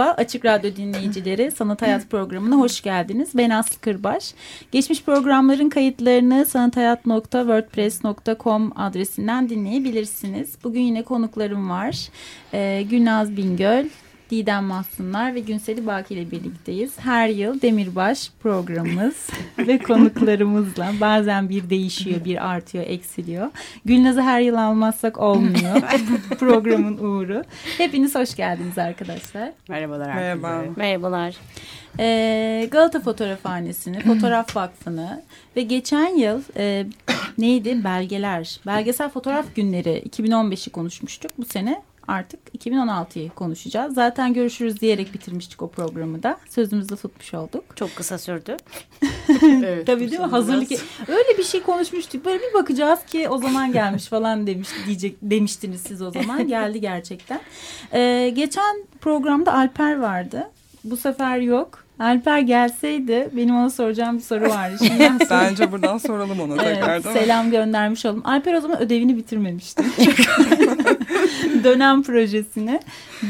Merhaba Açık Radyo dinleyicileri, Sanat Hayat programına hoş geldiniz. Ben Aslı Kırbaş. Geçmiş programların kayıtlarını sanathayat.wordpress.com adresinden dinleyebilirsiniz. Bugün yine konuklarım var. Ee, Gülnaz Bingöl, Didem Mahsunlar ve Günseli Baki ile birlikteyiz. Her yıl Demirbaş programımız ve konuklarımızla bazen bir değişiyor, bir artıyor, eksiliyor. Gülnaz'ı her yıl almazsak olmuyor. Programın uğru. Hepiniz hoş geldiniz arkadaşlar. Merhabalar herkese. Merhaba. Merhabalar. Ee, Galata Fotoğrafhanesi'ni, Fotoğraf Vakfı'nı ve geçen yıl e, neydi? Belgeler, Belgesel Fotoğraf Günleri 2015'i konuşmuştuk. Bu sene artık 2016'yı konuşacağız. Zaten görüşürüz diyerek bitirmiştik o programı da. Sözümüzü tutmuş olduk. Çok kısa sürdü. Evet, Tabii değil mi? Hazırlık. Öyle bir şey konuşmuştuk. Böyle bir bakacağız ki o zaman gelmiş falan demiş diyecek demiştiniz siz o zaman. Geldi gerçekten. Ee, geçen programda Alper vardı. Bu sefer yok. Alper gelseydi benim ona soracağım bir soru vardı. Şimdi Bence buradan soralım ona Evet, selam göndermiş oldum. Alper o zaman ödevini bitirmemişti. Dönem projesini.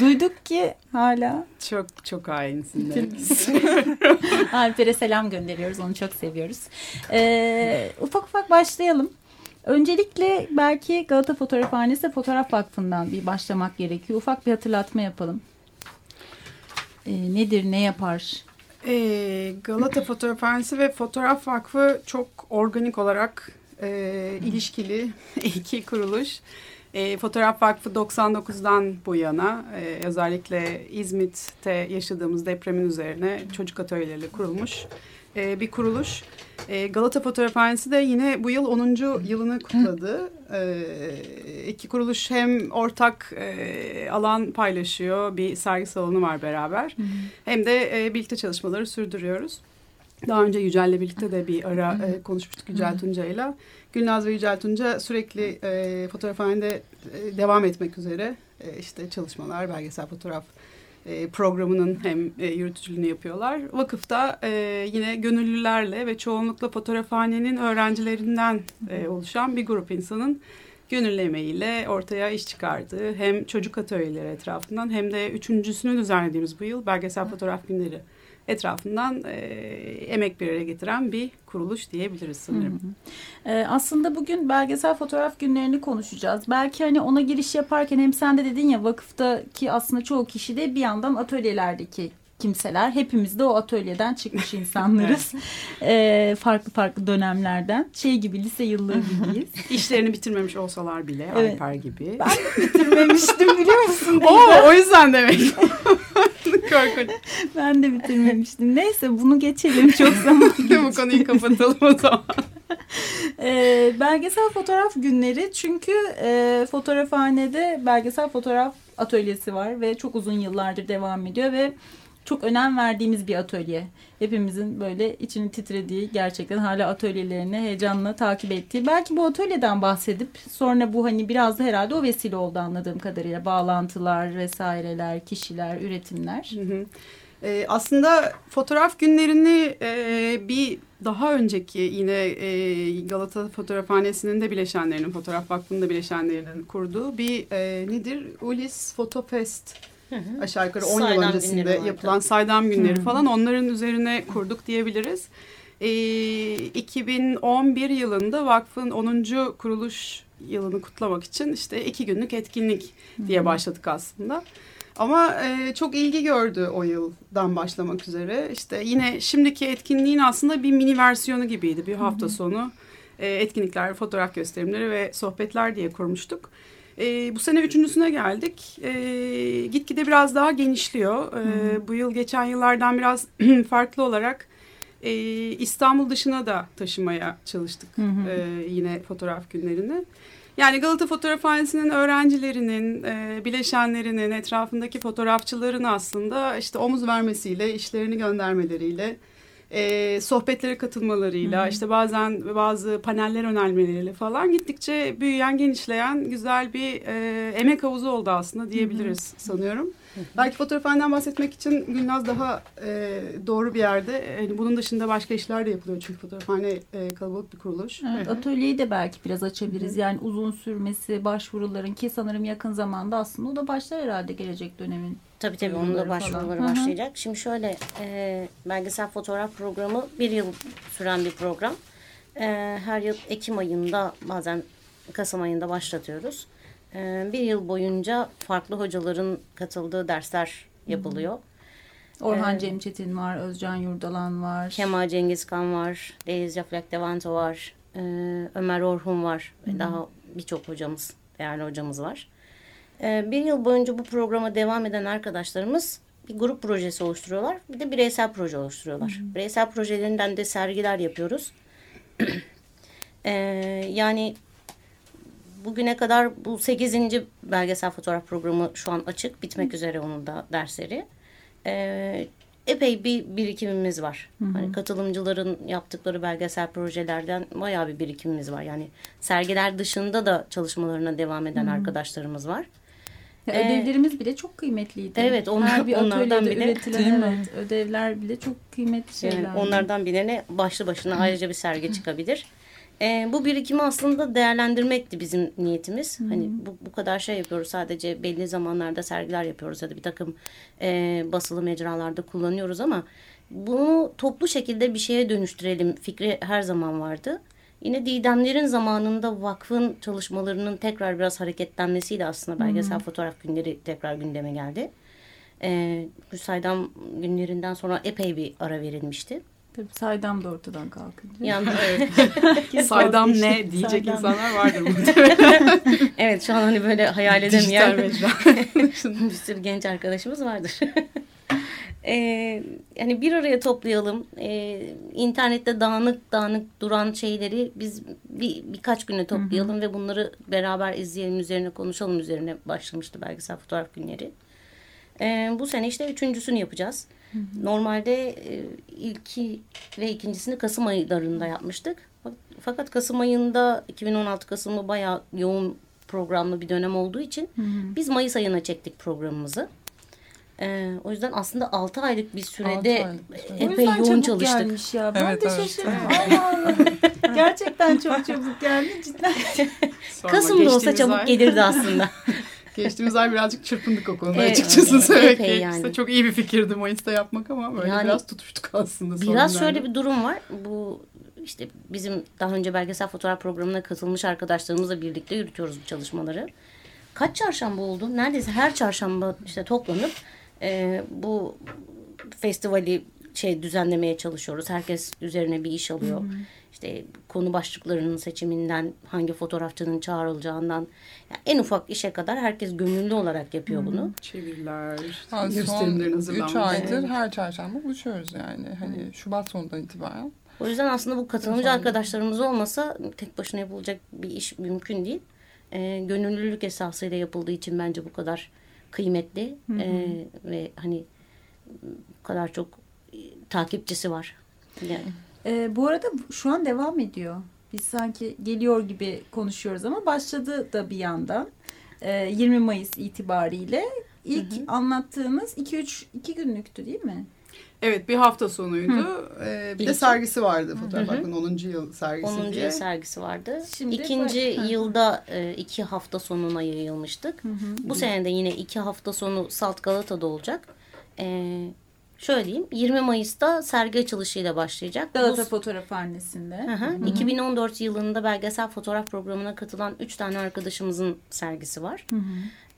Duyduk ki hala Çok çok hainsin demek Alper'e selam gönderiyoruz. Onu çok seviyoruz. Ee, ufak ufak başlayalım. Öncelikle belki Galata Fotoğrafhanesi Fotoğraf Vakfı'ndan bir başlamak gerekiyor. Ufak bir hatırlatma yapalım. Ee, nedir, ne yapar? Ee, Galata Fotoğrafhanesi ve Fotoğraf Vakfı çok organik olarak e, ilişkili iki kuruluş. E, Fotoğraf Vakfı 99'dan bu yana e, özellikle İzmit'te yaşadığımız depremin üzerine çocuk atölyeleriyle kurulmuş e, bir kuruluş. E, Galata Fotoğrafhanesi de yine bu yıl 10. yılını kutladı. E, iki kuruluş hem ortak e, alan paylaşıyor, bir sergi salonu var beraber. Hem de e, birlikte çalışmaları sürdürüyoruz. Daha önce Yücel'le birlikte de bir ara e, konuşmuştuk Yücel Tunca'yla. Gülnaz ve Yücel Tunca sürekli e, fotoğrafhanede e, devam etmek üzere e, işte çalışmalar, belgesel fotoğraf programının hem e, yürütücülüğünü yapıyorlar. Vakıfta e, yine gönüllülerle ve çoğunlukla fotoğrafhanenin öğrencilerinden e, oluşan bir grup insanın gönüllü emeğiyle ortaya iş çıkardığı hem çocuk atölyeleri etrafından hem de üçüncüsünü düzenlediğimiz bu yıl belgesel fotoğraf günleri etrafından e, emek bir araya getiren bir kuruluş diyebiliriz sanırım. Ee, aslında bugün belgesel fotoğraf günlerini konuşacağız. Belki hani ona giriş yaparken hem sen de dedin ya vakıftaki aslında çoğu kişi de bir yandan atölyelerdeki kimseler. Hepimiz de o atölyeden çıkmış insanlarız. Ee, farklı farklı dönemlerden. Şey gibi lise yılları gibiyiz. İşlerini bitirmemiş olsalar bile Evet. Alper gibi. bitirmemiştim biliyor musun? Oo, o yüzden demek. Korkunç. Ben de bitirmemiştim. Neyse bunu geçelim çok zaman. Bu konuyu kapatalım o zaman. Ee, belgesel fotoğraf günleri çünkü e, fotoğrafhanede belgesel fotoğraf atölyesi var ve çok uzun yıllardır devam ediyor ve çok önem verdiğimiz bir atölye. Hepimizin böyle içini titrediği gerçekten hala atölyelerini heyecanla takip ettiği. Belki bu atölyeden bahsedip sonra bu hani biraz da herhalde o vesile oldu anladığım kadarıyla. Bağlantılar vesaireler, kişiler, üretimler. Hı hı. Ee, aslında fotoğraf günlerini e, bir daha önceki yine e, Galata Fotoğrafhanesi'nin de bileşenlerinin, Fotoğraf Vakfı'nın da bileşenlerinin kurduğu bir e, nedir? Ulis Fotofest aşağı yukarı 10 yıl Saydam öncesinde günleri vardı. yapılan saydam günleri falan onların üzerine kurduk diyebiliriz. E, 2011 yılında vakfın 10. kuruluş yılını kutlamak için işte iki günlük etkinlik diye başladık aslında. Ama e, çok ilgi gördü o yıldan başlamak üzere. İşte yine şimdiki etkinliğin aslında bir mini versiyonu gibiydi. Bir hafta sonu e, etkinlikler, fotoğraf gösterimleri ve sohbetler diye kurmuştuk. E, bu sene üçüncüsüne geldik. E, gitgide biraz daha genişliyor. E, bu yıl geçen yıllardan biraz farklı olarak E, İstanbul dışına da taşımaya çalıştık Hı hı. e, yine fotoğraf günlerini. Yani Galata Fotoğrafhanesi'nin öğrencilerinin, e, bileşenlerinin, etrafındaki fotoğrafçıların aslında işte omuz vermesiyle, işlerini göndermeleriyle, e, sohbetlere katılmalarıyla, işte bazen bazı paneller önermeleriyle falan gittikçe büyüyen, genişleyen güzel bir e, emek havuzu oldu aslında diyebiliriz sanıyorum. Belki fotoğrafhaneden bahsetmek için Gülnaz daha e, doğru bir yerde. Yani bunun dışında başka işler de yapılıyor çünkü fotoğrafhane e, kalabalık bir kuruluş. Evet, atölyeyi de belki biraz açabiliriz. Yani uzun sürmesi, başvuruların ki sanırım yakın zamanda aslında o da başlar herhalde gelecek dönemin. Tabii tabii onun da başvuruları falan. Hı hı. başlayacak. Şimdi şöyle e, belgesel fotoğraf programı bir yıl süren bir program. E, her yıl Ekim ayında bazen Kasım ayında başlatıyoruz. E, bir yıl boyunca farklı hocaların katıldığı dersler yapılıyor. Orhan Evet. Cem Çetin var, Özcan Yurdalan var. Kemal Cengizkan var, Deniz Yaflak Devanto var, e, Ömer Orhun var ve daha birçok hocamız, değerli hocamız var. E, bir yıl boyunca bu programa devam eden arkadaşlarımız bir grup projesi oluşturuyorlar. Bir de bireysel proje oluşturuyorlar. Bireysel projelerinden de sergiler yapıyoruz. E, yani bugüne kadar bu 8. belgesel fotoğraf programı şu an açık. Bitmek üzere onun da dersleri. E, epey bir birikimimiz var. Hani katılımcıların yaptıkları belgesel projelerden bayağı bir birikimimiz var. Yani sergiler dışında da çalışmalarına devam eden arkadaşlarımız var. Ya Ee, ödevlerimiz bile çok kıymetliydi. Evet, onlar- Her bir onlardan bile- üretilen evet, ödevler bile çok kıymetli şeyler. Yani onlardan birine başlı başına ayrıca bir sergi çıkabilir. Ee, bu birikimi aslında değerlendirmekti bizim niyetimiz. Hani bu, bu kadar şey yapıyoruz sadece belli zamanlarda sergiler yapıyoruz ya da bir takım e, basılı mecralarda kullanıyoruz ama bunu toplu şekilde bir şeye dönüştürelim fikri her zaman vardı. Yine Didemlerin zamanında vakfın çalışmalarının tekrar biraz hareketlenmesiyle aslında belgesel fotoğraf günleri tekrar gündeme geldi. Ee, bu saydam günlerinden sonra epey bir ara verilmişti. Tabii saydam da ortadan kalkınca. Yani evet, Saydam ne diyecek Saydam. insanlar vardır muhtemelen. evet şu an hani böyle hayal edemeyen mecra. bir sürü genç arkadaşımız vardır. Ee, yani bir araya toplayalım. Ee, internette dağınık dağınık duran şeyleri biz bir, birkaç güne toplayalım ve bunları beraber izleyelim üzerine konuşalım üzerine başlamıştı belgesel fotoğraf günleri. Ee, bu sene işte üçüncüsünü yapacağız. Normalde e, ilki ve ikincisini Kasım aylarında yapmıştık. Fakat Kasım ayında 2016 Kasım'ı bayağı yoğun programlı bir dönem olduğu için biz Mayıs ayına çektik programımızı. Ee, o yüzden aslında 6 aylık bir sürede aylık bir süre. O epey yoğun çabuk çalıştık. gelmiş ya. Ben Evet, de evet. şaşırdım. Allah Allah. Gerçekten çok çabuk geldi cidden. Sonra Kasım'da olsa çabuk ay- gelirdi aslında. Geçtiğimiz ay birazcık çırpındık o konuda Evet, açıkçası evet, söylemek gerekirse. yani. Çok iyi bir fikirdi Mayıs'ta yapmak ama böyle Yani biraz tutuştuk aslında. Biraz şöyle bir durum var. Bu işte bizim daha önce belgesel fotoğraf programına katılmış arkadaşlarımızla birlikte yürütüyoruz bu çalışmaları. Kaç çarşamba oldu? Neredeyse her çarşamba işte toplanıp e, bu festivali şey düzenlemeye çalışıyoruz. Herkes üzerine bir iş alıyor. İşte konu başlıklarının seçiminden, hangi fotoğrafçının çağrılacağından yani en ufak işe kadar herkes gönüllü olarak yapıyor bunu. Çeviriler, gösterimlerin 3 hazırlanması. aydır her çarşamba buluşuyoruz yani. Hani Şubat sonundan itibaren. O yüzden aslında bu katılımcı arkadaşlarımız olmasa tek başına yapılacak bir iş mümkün değil. Ee, gönüllülük esasıyla yapıldığı için bence bu kadar kıymetli Ee, ve hani bu kadar çok e, takipçisi var. Yani, Ee, bu arada şu an devam ediyor. Biz sanki geliyor gibi konuşuyoruz ama başladı da bir yandan. Ee, 20 Mayıs itibariyle ilk anlattığınız 2-3 2 günlüktü değil mi? Evet bir hafta sonuydu. Ee, bir de sergisi vardı Fotoğraf Vakfı'nın 10. yıl sergisi 10. diye. yıl sergisi vardı. Şimdi İkinci Hı. yılda e, iki hafta sonuna yayılmıştık. Bu sene de yine iki hafta sonu Salt Galata'da olacak. Ee, şöyle diyeyim 20 Mayıs'ta sergi açılışıyla başlayacak. Bu- Galata Fotoğrafhanesi'nde. Hı hı. 2014 yılında belgesel fotoğraf programına katılan 3 tane arkadaşımızın sergisi var.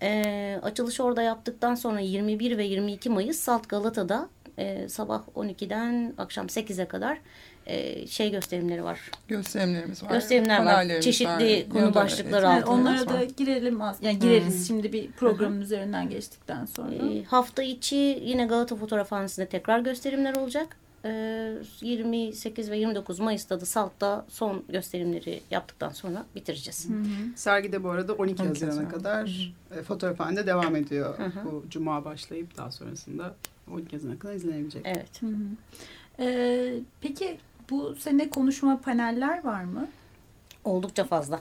Ee, açılışı orada yaptıktan sonra 21 ve 22 Mayıs Salt Galata'da e, sabah 12'den akşam 8'e kadar e, şey gösterimleri var. Gösterimlerimiz var. Gösterimler var. Çeşitli konu Ya da- başlıkları Yani altında. onlara da girelim az. Yani gireriz şimdi bir programın üzerinden geçtikten sonra. E, hafta içi yine Galata Fotoğrafhanesi'nde tekrar gösterimler olacak. e, 28 ve 29 Mayıs'ta da Salt'ta son gösterimleri yaptıktan sonra bitireceğiz. Sergide bu arada 12 12 Haziran'a Haziran. kadar e, fotoğrafhanede devam ediyor. Hı hı. Bu cuma başlayıp daha sonrasında 12 Haziran'a kadar izlenebilecek. Evet. Hı hı. Ee, peki bu sene konuşma paneller var mı? Oldukça fazla.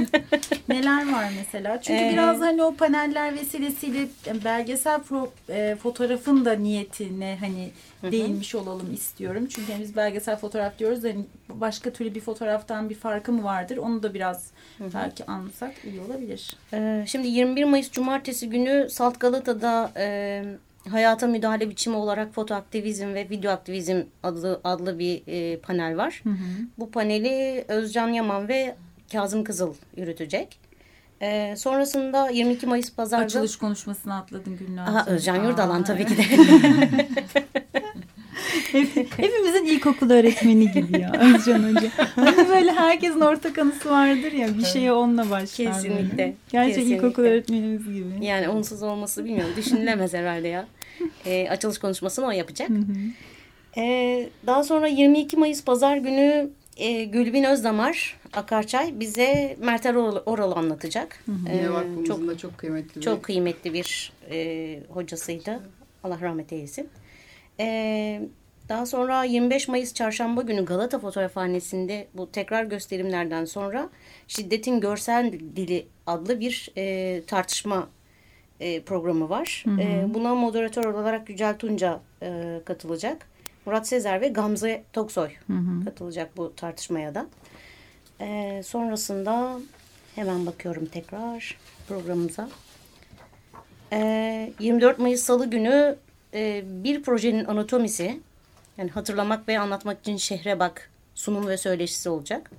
Neler var mesela? Çünkü Ee, biraz hani o paneller vesilesiyle belgesel fo- e, fotoğrafın da niyetine hani Hı hı. değinmiş olalım istiyorum. Çünkü hani biz belgesel fotoğraf diyoruz. Hani başka türlü bir fotoğraftan bir farkı mı vardır? Onu da biraz belki anlasak iyi olabilir. Ee, şimdi 21 Mayıs Cumartesi günü Salt Galata'da e, hayata müdahale biçimi olarak fotoaktivizm ve video aktivizm adlı, adlı bir e, panel var. Bu paneli Özcan Yaman ve Kazım Kızıl yürütecek. Ee, sonrasında 22 Mayıs Pazar'da... Açılış konuşmasını atladın Gülnaz. Aha, Özcan Yurdalan Aa, tabii ki de. Hep- Hepimizin ilkokul öğretmeni gibi ya Özcan Hoca. Hani böyle herkesin ortak anısı vardır ya bir şeye onunla başlar. böyle. Kesinlikle, Gerçek kesinlikle. ilkokul öğretmenimiz gibi. Yani onsuz olması bilmiyorum. Düşünülemez herhalde ya. Ee, açılış konuşmasını o yapacak. Ee, daha sonra 22 Mayıs Pazar günü e, Gülbin Özdamar Akarçay bize Mertel Oral, Oral anlatacak. Ee, Yine vakfımızın çok da çok kıymetli bir çok kıymetli bir e, hocasıydı. Allah rahmet eylesin. Ee, daha sonra 25 Mayıs Çarşamba günü Galata Fotoğrafhanesi'nde bu tekrar gösterimlerden sonra Şiddetin Görsel Dili adlı bir e, tartışma e, programı var. E, buna moderatör olarak Yücel Tunca e, katılacak. Murat Sezer ve Gamze Toksoy katılacak bu tartışmaya da. E, sonrasında hemen bakıyorum tekrar programımıza. E, 24 Mayıs Salı günü e, bir projenin anatomisi yani hatırlamak ve anlatmak için şehre bak sunum ve söyleşisi olacak.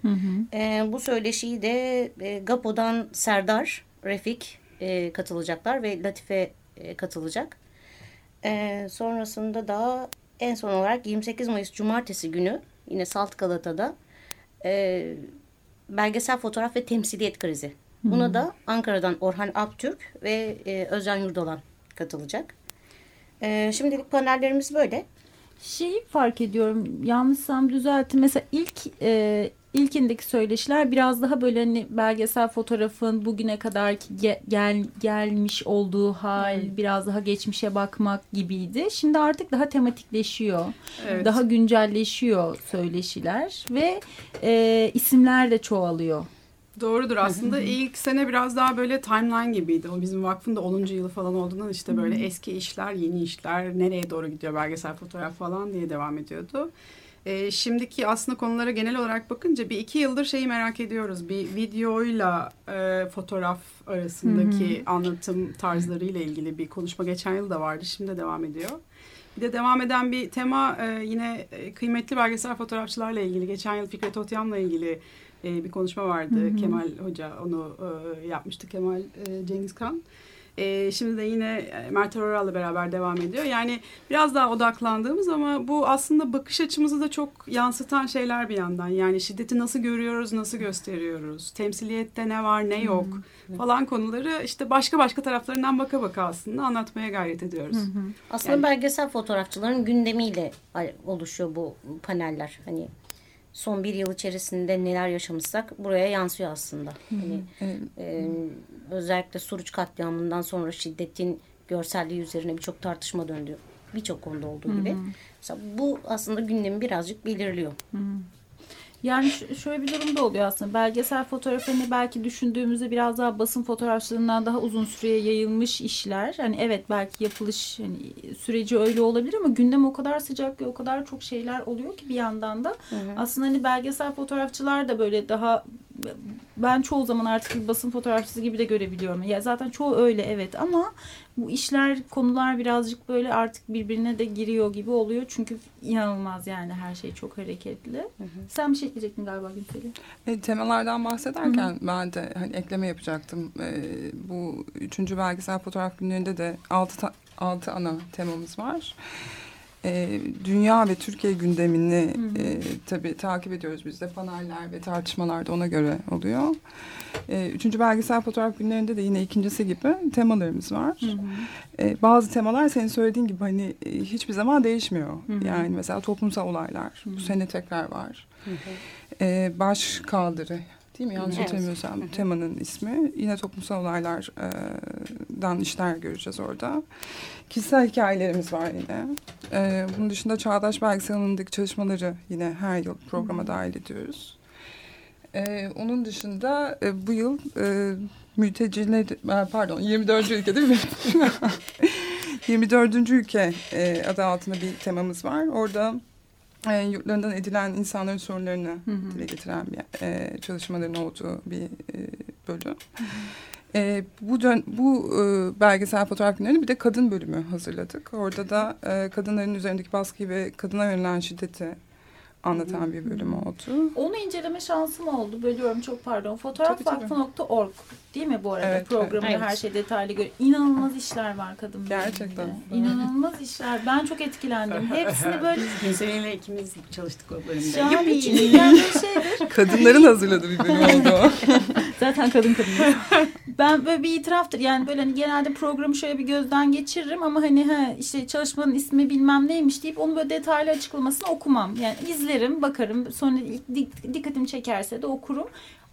E, bu söyleşiyi de e, GAPO'dan Serdar, Refik e, katılacaklar ve Latife e, katılacak. E, sonrasında da en son olarak 28 Mayıs Cumartesi günü yine Salt Galata'da e, belgesel fotoğraf ve temsiliyet krizi. Buna da Ankara'dan Orhan Aptürk ve e, Özcan Yurdalan katılacak. E, şimdilik panellerimiz böyle. Şeyi fark ediyorum yanlışsam düzeltin. Mesela ilk e, ilkindeki söyleşiler biraz daha böyle hani belgesel fotoğrafın bugüne kadar ge- gel, gelmiş olduğu hal biraz daha geçmişe bakmak gibiydi. Şimdi artık daha tematikleşiyor. Evet. Daha güncelleşiyor söyleşiler ve e, isimler de çoğalıyor. Doğrudur aslında ilk sene biraz daha böyle timeline gibiydi. O bizim vakfın da 10. yılı falan olduğundan işte böyle eski işler, yeni işler, nereye doğru gidiyor belgesel fotoğraf falan diye devam ediyordu. Ee, şimdiki aslında konulara genel olarak bakınca bir iki yıldır şeyi merak ediyoruz. Bir videoyla e, fotoğraf arasındaki anlatım tarzlarıyla ilgili bir konuşma geçen yıl da vardı. Şimdi de devam ediyor. Bir de devam eden bir tema e, yine e, kıymetli belgesel fotoğrafçılarla ilgili. Geçen yıl Fikret Otyam'la ilgili e, bir konuşma vardı. Kemal Hoca onu e, yapmıştı. Kemal e, Cengizkan. E, şimdi de yine e, Mert Oral'la beraber devam ediyor. Yani biraz daha odaklandığımız ama bu aslında bakış açımızı da çok yansıtan şeyler bir yandan. Yani şiddeti nasıl görüyoruz, nasıl gösteriyoruz, temsiliyette ne var, ne yok falan konuları işte başka başka taraflarından baka baka aslında anlatmaya gayret ediyoruz. Aslında Yani- belgesel fotoğrafçıların gündemiyle oluşuyor bu paneller. Hani son bir yıl içerisinde neler yaşamışsak buraya yansıyor aslında. Hani, e, özellikle Suruç katliamından sonra şiddetin görselliği üzerine birçok tartışma döndü. Birçok konuda olduğu gibi. Mesela bu aslında gündemi birazcık belirliyor. Yani şöyle bir durum da oluyor aslında. Belgesel fotoğraf hani belki düşündüğümüzde biraz daha basın fotoğrafçılığından daha uzun süreye yayılmış işler. Hani evet belki yapılış hani süreci öyle olabilir ama gündem o kadar sıcak ve o kadar çok şeyler oluyor ki bir yandan da aslında hani belgesel fotoğrafçılar da böyle daha ben çoğu zaman artık bir basın fotoğrafçısı gibi de görebiliyorum. Ya zaten çoğu öyle evet ama bu işler konular birazcık böyle artık birbirine de giriyor gibi oluyor. Çünkü inanılmaz yani her şey çok hareketli. Sen bir şey ekleyecektin galiba Gülseli. E, temalardan bahsederken ben de hani ekleme yapacaktım. E, bu üçüncü belgesel fotoğraf günlerinde de altı, altı ana temamız var. E, dünya ve Türkiye gündemini Hı hı. e, tabii takip ediyoruz biz de. Paneller ve tartışmalar da ona göre oluyor. E, üçüncü belgesel fotoğraf günlerinde de yine ikincisi gibi temalarımız var. Hı hı. E, bazı temalar senin söylediğin gibi hani e, hiçbir zaman değişmiyor. Hı hı. Yani mesela toplumsal olaylar. Hı hı. Bu sene tekrar var. E, baş kaldırı değil mi? Yanlış Evet. hatırlamıyorsam temanın ismi. Yine toplumsal olaylardan işler göreceğiz orada. Kişisel hikayelerimiz var yine. Bunun dışında Çağdaş Belgesel alanındaki çalışmaları yine her yıl programa dahil ediyoruz. Onun dışında e, bu yıl e, mülteciler, pardon 24. ülke değil mi? 24. ülke e, adı altında bir temamız var. Orada e, yurtlarından edilen insanların sorunlarını Hı hı. dile getiren bir e, çalışmaların olduğu bir e, bölüm. E, bu dön bu e, belgesel fotoğraf günlerini bir de kadın bölümü hazırladık. Orada da e, kadınların üzerindeki baskıyı ve kadına yönelen şiddeti anlatan bir bölüm oldu. Onu inceleme şansım oldu. Bölüyorum çok pardon. Fotoğrafvakfı.org değil mi bu arada? Evet, Programda evet. her şey detaylı gör. İnanılmaz işler var kadın Gerçekten. İnanılmaz işler. Ben çok etkilendim. Hepsini böyle Gülseren'le ikimiz çalıştık o bölümde. yani bir şeydir. Kadınların hazırladığı bir bölüm oldu o. Zaten kadın kadın. ben böyle bir itiraftır. Yani böyle hani genelde programı şöyle bir gözden geçiririm ama hani ha işte çalışmanın ismi bilmem neymiş deyip onu böyle detaylı açıklamasını okumam. Yani izlerim, bakarım. Sonra dik- dikkatimi çekerse de okurum.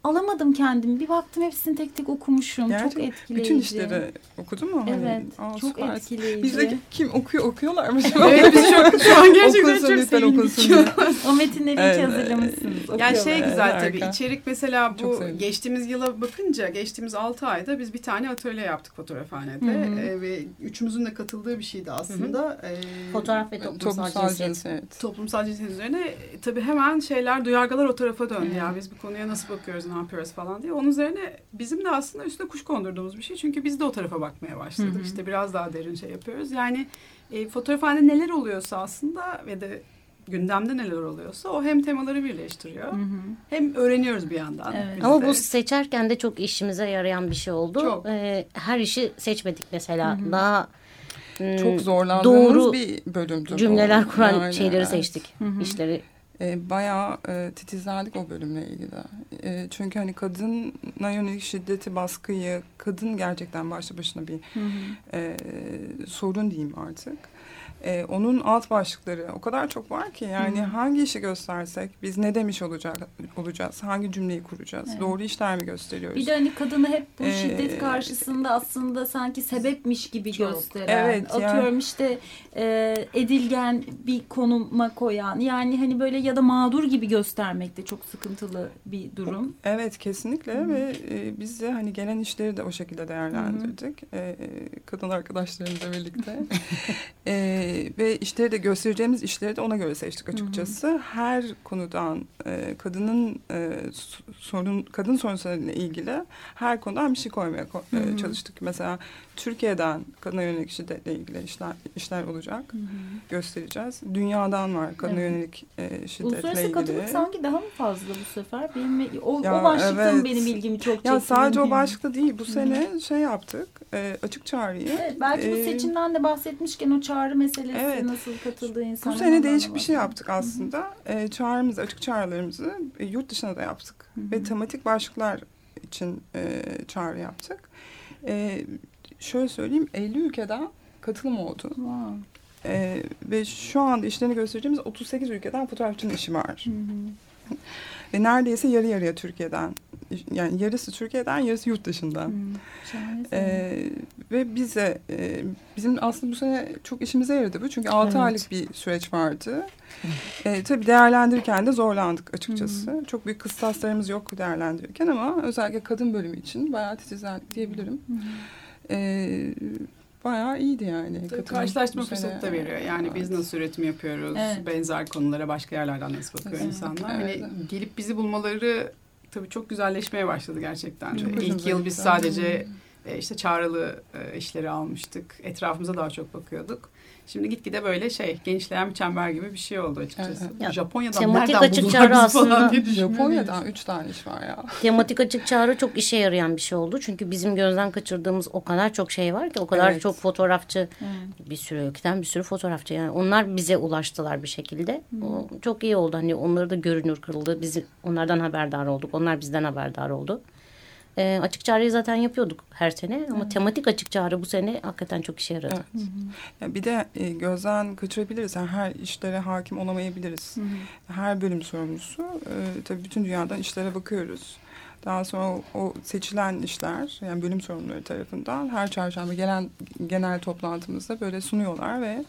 Alamadım kendimi. Bir baktım hepsini tek tek okumuşum. Çok Gerçekten. etkileyici. Bütün işleri okudun mu? Hani, Evet. aa, çok süpersin. etkileyici. Bizdeki kim okuyor okuyorlar mı? Evet biz çok, şu an gerçekten okunsun çok lütfen sevindik. okunsun diye. O metinleri Evet. hiç hazırlamışsınız. Yani okuyorlar. şey Evet, güzel harika. tabii içerik mesela Çok bu geçtiğimiz yıla bakınca geçtiğimiz 6 ayda biz bir tane atölye yaptık fotoğrafhanede Hı hı. Ee, ve üçümüzün de katıldığı bir şeydi aslında. Ee, Fotoğraf ve toplumsal, Toplumsal cinsiyet. cinsiyet. toplumsal cinsiyet üzerine e, tabii hemen şeyler duyargalar o tarafa döndü ya biz bu konuya nasıl bakıyoruz ne yapıyoruz falan diye. Onun üzerine bizim de aslında üstüne kuş kondurduğumuz bir şey çünkü biz de o tarafa bakmaya başladık. Hı hı. İşte biraz daha derin şey yapıyoruz. Yani e, fotoğrafhanede neler oluyorsa aslında ve de gündemde neler oluyorsa o hem temaları birleştiriyor Hı hı. hem öğreniyoruz bir yandan. Evet. Ama de. bu seçerken de çok işimize yarayan bir şey oldu. Çok. Ee, her işi seçmedik mesela. Hı hı. Daha hmm, Çok zorlandığımız doğru bir bölümdü bu. cümleler kuran Yani, şeyleri evet. seçtik. Hı hı. İşleri E, bayağı e, titizlendik o bölümle ilgili. E, çünkü hani kadına yönelik şiddeti, baskıyı, kadın gerçekten başlı başına bir Hı hı. e, sorun diyeyim artık. E, onun alt başlıkları o kadar çok var ki yani Hı. hangi işi göstersek biz ne demiş olacak olacağız, hangi cümleyi kuracağız, Evet. doğru işler mi gösteriyoruz? Bir de hani kadını hep bu Ee, şiddet karşısında aslında sanki sebepmiş gibi Çok. gösteren. Evet, yani- Atıyorum işte e, edilgen bir konuma koyan. Yani hani böyle ya da mağdur gibi göstermek de çok sıkıntılı bir durum. Evet kesinlikle Hı hı. ve e, biz de hani gelen işleri de o şekilde değerlendirdik. E, e, kadın arkadaşlarımızla birlikte. E, ve işleri de göstereceğimiz işleri de ona göre seçtik açıkçası. Her konudan e, kadının e, sorun kadın sorunlarıyla ilgili her konudan bir şey koymaya ko- e, Hı hı. çalıştık. Mesela Türkiye'den kadına yönelik şiddetle ilgili işler işler olacak. Göstereceğiz. Dünyadan var kadına Evet. yönelik e, şiddetle Uluslararası ilgili. katılık sanki daha mı fazla bu sefer? Benim o, Ya, o başlıkta mı evet. benim ilgimi çok çekti? Ya sadece o başlıkta değil. Bu sene şey yaptık. e, açık çağrıyı. Evet, belki bu e, seçimden de bahsetmişken o çağrı meselesi Evet. nasıl katıldığı Bu insanlar. sene değişik bir şey yaptık aslında. E, çağrımızı, açık çağrılarımızı e, yurt dışına da yaptık. Hı hı. Ve tematik başlıklar için e, çağrı yaptık. E, şöyle söyleyeyim, 50 ülkeden katılım oldu. Wow. E, ve şu anda işlerini göstereceğimiz 38 ülkeden fotoğrafçının işi var. Hı hı. Ve neredeyse yarı yarıya Türkiye'den. Yani yarısı Türkiye'den, yarısı yurt dışından. Şahane. Ee, ve bize e, bizim aslında bu sene çok işimize yaradı bu. Çünkü 6 Evet. aylık bir süreç vardı. Ee, tabii değerlendirirken de zorlandık açıkçası. Çok büyük kıstaslarımız yok değerlendirirken ama özellikle kadın bölümü için bayağı titizlendik diyebilirim. Ee, bayağı iyiydi yani. Tabii sene. fırsatı da veriyor. Yani biz Evet. nasıl üretim yapıyoruz, Evet. benzer konulara başka yerlerden nasıl bakıyor Evet. insanlar. Evet. Hani gelip bizi bulmaları tabii çok güzelleşmeye başladı gerçekten. Çok İlk yıl biz sadece e, işte çağrılı e, işleri almıştık. Etrafımıza daha çok bakıyorduk. Şimdi gitgide böyle şey genişleyen bir çember gibi bir şey oldu açıkçası. Evet. Ya, Japonya'dan tematik nereden açık çağrı aslında- falan diye düşünüyorum. Japonya'dan üç tane iş var ya. Tematik açık çağrı çok işe yarayan bir şey oldu. Çünkü bizim gözden kaçırdığımız o kadar çok şey var ki o kadar Evet. çok fotoğrafçı Evet. bir sürü ülkeden bir sürü fotoğrafçı yani onlar bize ulaştılar bir şekilde. O çok iyi oldu. Hani onları da görünür kırıldı. Biz onlardan haberdar olduk. Onlar bizden haberdar oldu. Ee, açık çağrıyı zaten yapıyorduk her sene ama tematik açık çağrı bu sene hakikaten çok işe yaradı. Evet. Ya bir de e, gözden kaçırabiliriz. Yani her işlere hakim olamayabiliriz. Her bölüm sorumlusu. E, tabii bütün dünyadan işlere bakıyoruz. Daha sonra o, o seçilen işler yani bölüm sorumluları tarafından her çarşamba gelen genel toplantımızda böyle sunuyorlar ve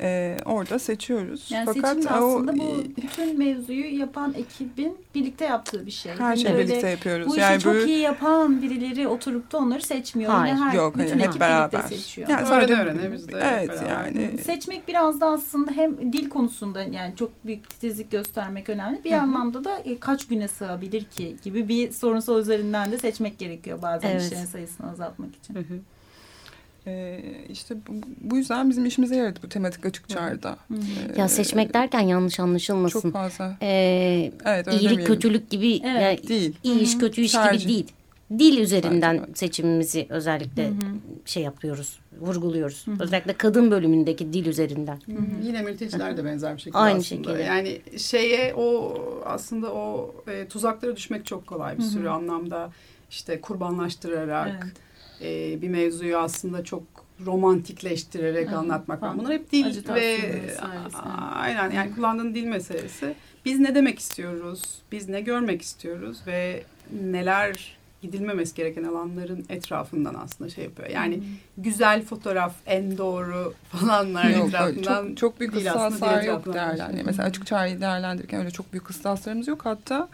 e, orada seçiyoruz. Yani Fakat seçim o- aslında bu bütün mevzuyu yapan ekibin birlikte yaptığı bir şey. her Hani şeyi birlikte yapıyoruz. Bu işi yani çok böyle- iyi yapan birileri oturup da onları seçmiyor. Hayır, her, Yok hayır bütün hep ekip beraber. birlikte seçiyor. Yani Öğrene sadece öğrene biz de hep Evet yani Seçmek biraz da aslında hem dil konusunda yani çok büyük titizlik göstermek önemli. Bir anlamda da e, kaç güne sığabilir ki gibi bir sorunsal üzerinden de seçmek gerekiyor bazen Evet. işlerin sayısını azaltmak için. Hı hı. E, işte bu, yüzden bizim işimize yaradı bu tematik açık çağrıda. E, Ya seçmek derken yanlış anlaşılmasın. çok fazla. Ee, Evet iyilik demeyelim. kötülük gibi Evet. yani değil. iyi iş kötü iş Tercih. gibi değil. Dil üzerinden Tercih, evet. seçimimizi özellikle şey yapıyoruz, vurguluyoruz. Özellikle kadın bölümündeki dil üzerinden. Hı hı. Yine mülteciler de benzer bir şekilde Aynı aslında. şekilde. Yani şeye o aslında o e, tuzaklara düşmek çok kolay bir sürü anlamda işte kurbanlaştırarak e, bir mevzuyu aslında çok romantikleştirerek Evet. anlatmak var. Bunlar hep dil Ajitasyon ve evet. aynen yani kullandığın dil meselesi. Biz ne demek istiyoruz? Biz ne görmek istiyoruz ve neler gidilmemesi gereken alanların etrafından aslında şey yapıyor. Yani güzel fotoğraf en doğru falanlar Yok, etrafından çok, çok büyük kıstaslar yok başlıyor. Yani mesela açık çağrıyı değerlendirirken öyle çok büyük kıstaslarımız yok. Hatta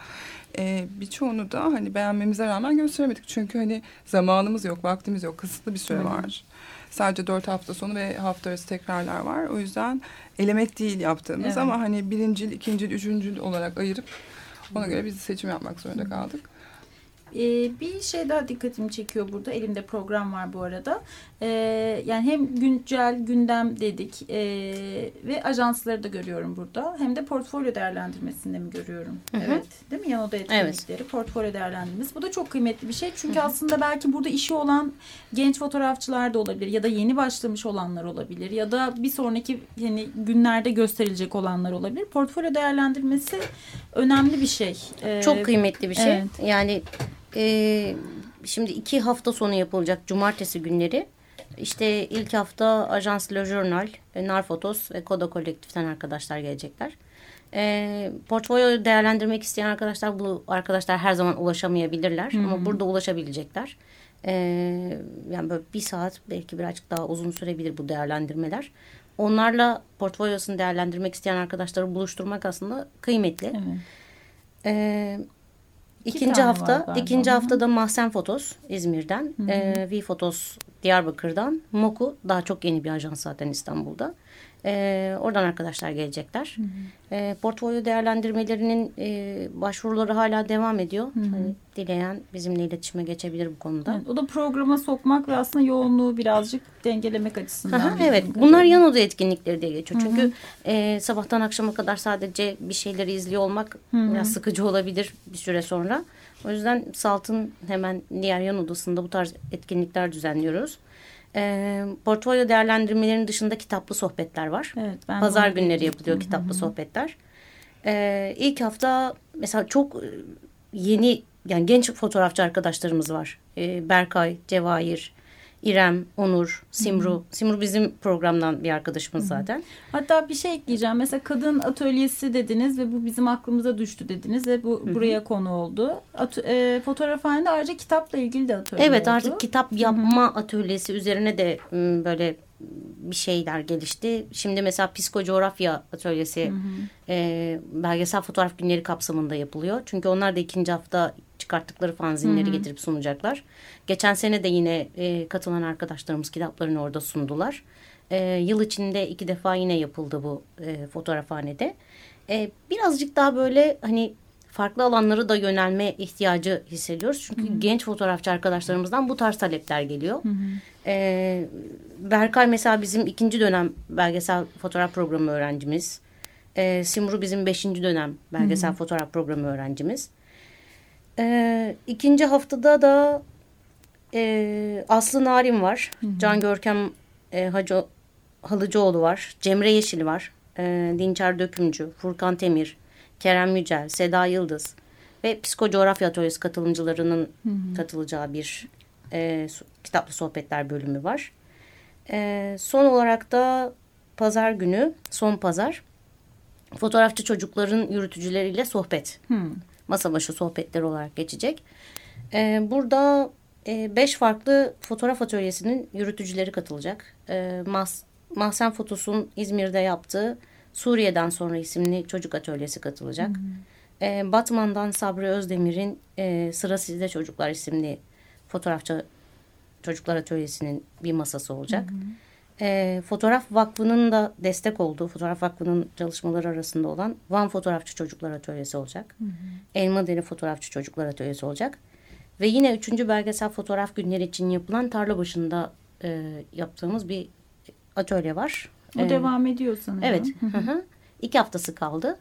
e, birçoğunu da hani beğenmemize rağmen gösteremedik. Çünkü hani zamanımız yok, vaktimiz yok, kısıtlı bir süre var. Sadece dört hafta sonu ve hafta arası tekrarlar var. O yüzden elemek değil yaptığımız Evet. ama hani birincil, ikincil, üçüncül olarak ayırıp ona göre biz seçim yapmak zorunda kaldık. Ee, bir şey daha dikkatimi çekiyor burada. Elimde program var bu arada. Ee, yani hem güncel gündem dedik ee, ve ajansları da görüyorum burada. Hem de portfolyo değerlendirmesinde mi görüyorum? Hı hı. Evet. Değil mi? Yan oda etkinlikleri, portfolyo değerlendirmesi. Bu da çok kıymetli bir şey. Çünkü aslında belki burada işi olan genç fotoğrafçılar da olabilir ya da yeni başlamış olanlar olabilir ya da bir sonraki yani günlerde gösterilecek olanlar olabilir. Portfolyo değerlendirmesi önemli bir şey. Ee, Çok kıymetli bir şey. evet. Yani e, şimdi iki hafta sonu yapılacak cumartesi günleri. İşte ilk hafta Ajans Le Journal, e, Narfotos ve Koda Kolektif'ten arkadaşlar gelecekler. E, portfolyo değerlendirmek isteyen arkadaşlar bu arkadaşlar her zaman ulaşamayabilirler ama burada ulaşabilecekler. E, yani böyle bir saat belki birazcık daha uzun sürebilir bu değerlendirmeler. Onlarla portfolyosunu değerlendirmek isteyen arkadaşları buluşturmak aslında kıymetli. Evet. Ee, İki ikinci hafta, ikinci Hı hı. haftada Mahsen Fotos İzmir'den, ee, V Fotos Diyarbakır'dan, Moku daha çok yeni bir ajans zaten İstanbul'da. Ee, oradan arkadaşlar gelecekler. Ee, portfolyo değerlendirmelerinin e, başvuruları hala devam ediyor. Hani dileyen bizimle iletişime geçebilir bu konuda. Evet, o da programa sokmak ve aslında yoğunluğu birazcık dengelemek açısından. Aha, bildiğim evet bunlar yan oda etkinlikleri diye geçiyor. Çünkü e, sabahtan akşama kadar sadece bir şeyleri izliyor olmak biraz sıkıcı olabilir bir süre sonra. O yüzden Salt'ın hemen diğer yan odasında bu tarz etkinlikler düzenliyoruz. E, portfolyo değerlendirmelerinin dışında kitaplı sohbetler var. Evet, ben Pazar günleri yapılıyor kitaplı sohbetler. E, ilk hafta mesela çok e, yeni yani genç fotoğrafçı arkadaşlarımız var. E, Berkay, Cevahir, İrem, Onur, Simru. Simru bizim programdan bir arkadaşımız zaten. Hatta bir şey ekleyeceğim. Mesela kadın atölyesi dediniz ve bu bizim aklımıza düştü dediniz ve bu buraya konu oldu. At, e, fotoğrafhanede ayrıca kitapla ilgili de atölye Evet oldu. artık kitap yapma atölyesi üzerine de m, böyle bir şeyler gelişti. Şimdi mesela psikocoğrafya atölyesi e, belgesel fotoğraf günleri kapsamında yapılıyor. Çünkü onlar da ikinci hafta çıkarttıkları fanzinleri getirip sunacaklar. Geçen sene de yine e, katılan arkadaşlarımız kitaplarını orada sundular. E, yıl içinde iki defa yine yapıldı bu e, fotoğrafhanede. E, birazcık daha böyle hani farklı alanlara da yönelme ihtiyacı hissediyoruz. Çünkü hı hı. genç fotoğrafçı arkadaşlarımızdan bu tarz talepler geliyor. Hı hı. Ee, Berkay mesela bizim ikinci dönem belgesel fotoğraf programı öğrencimiz. Ee, Simru bizim beşinci dönem belgesel hı hı. fotoğraf programı öğrencimiz. Ee, ikinci haftada da e, Aslı Narin var. Hı hı. Can Görkem e, Hacı, Halıcıoğlu var. Cemre Yeşil var. E, Dinçer Dökümcü, Furkan Temir, Kerem Yücel, Seda Yıldız ve Psikocoğrafya Atölyesi katılımcılarının hı hı. katılacağı bir e, kitaplı sohbetler bölümü var. E, son olarak da pazar günü, son pazar fotoğrafçı çocukların yürütücüleriyle sohbet. Hı. Masa başı sohbetler olarak geçecek. E, burada e, beş farklı fotoğraf atölyesinin yürütücüleri katılacak. E, Mas, Mahsen Fotos'un İzmir'de yaptığı Suriye'den sonra isimli çocuk atölyesi katılacak. Hı E, Batman'dan Sabri Özdemir'in e, Sıra Sizde Çocuklar isimli fotoğrafçı çocuklar atölyesinin bir masası olacak. Hı hı. E, Fotoğraf Vakfı'nın da destek olduğu, Fotoğraf Vakfı'nın çalışmaları arasında olan Van Fotoğrafçı Çocuklar Atölyesi olacak. Hı hı. Elma Deri Fotoğrafçı Çocuklar Atölyesi olacak. Ve yine üçüncü belgesel fotoğraf günleri için yapılan tarla başında e, yaptığımız bir atölye var. O ee, devam ediyor sanırım. Evet. Hı hı. İki haftası kaldı.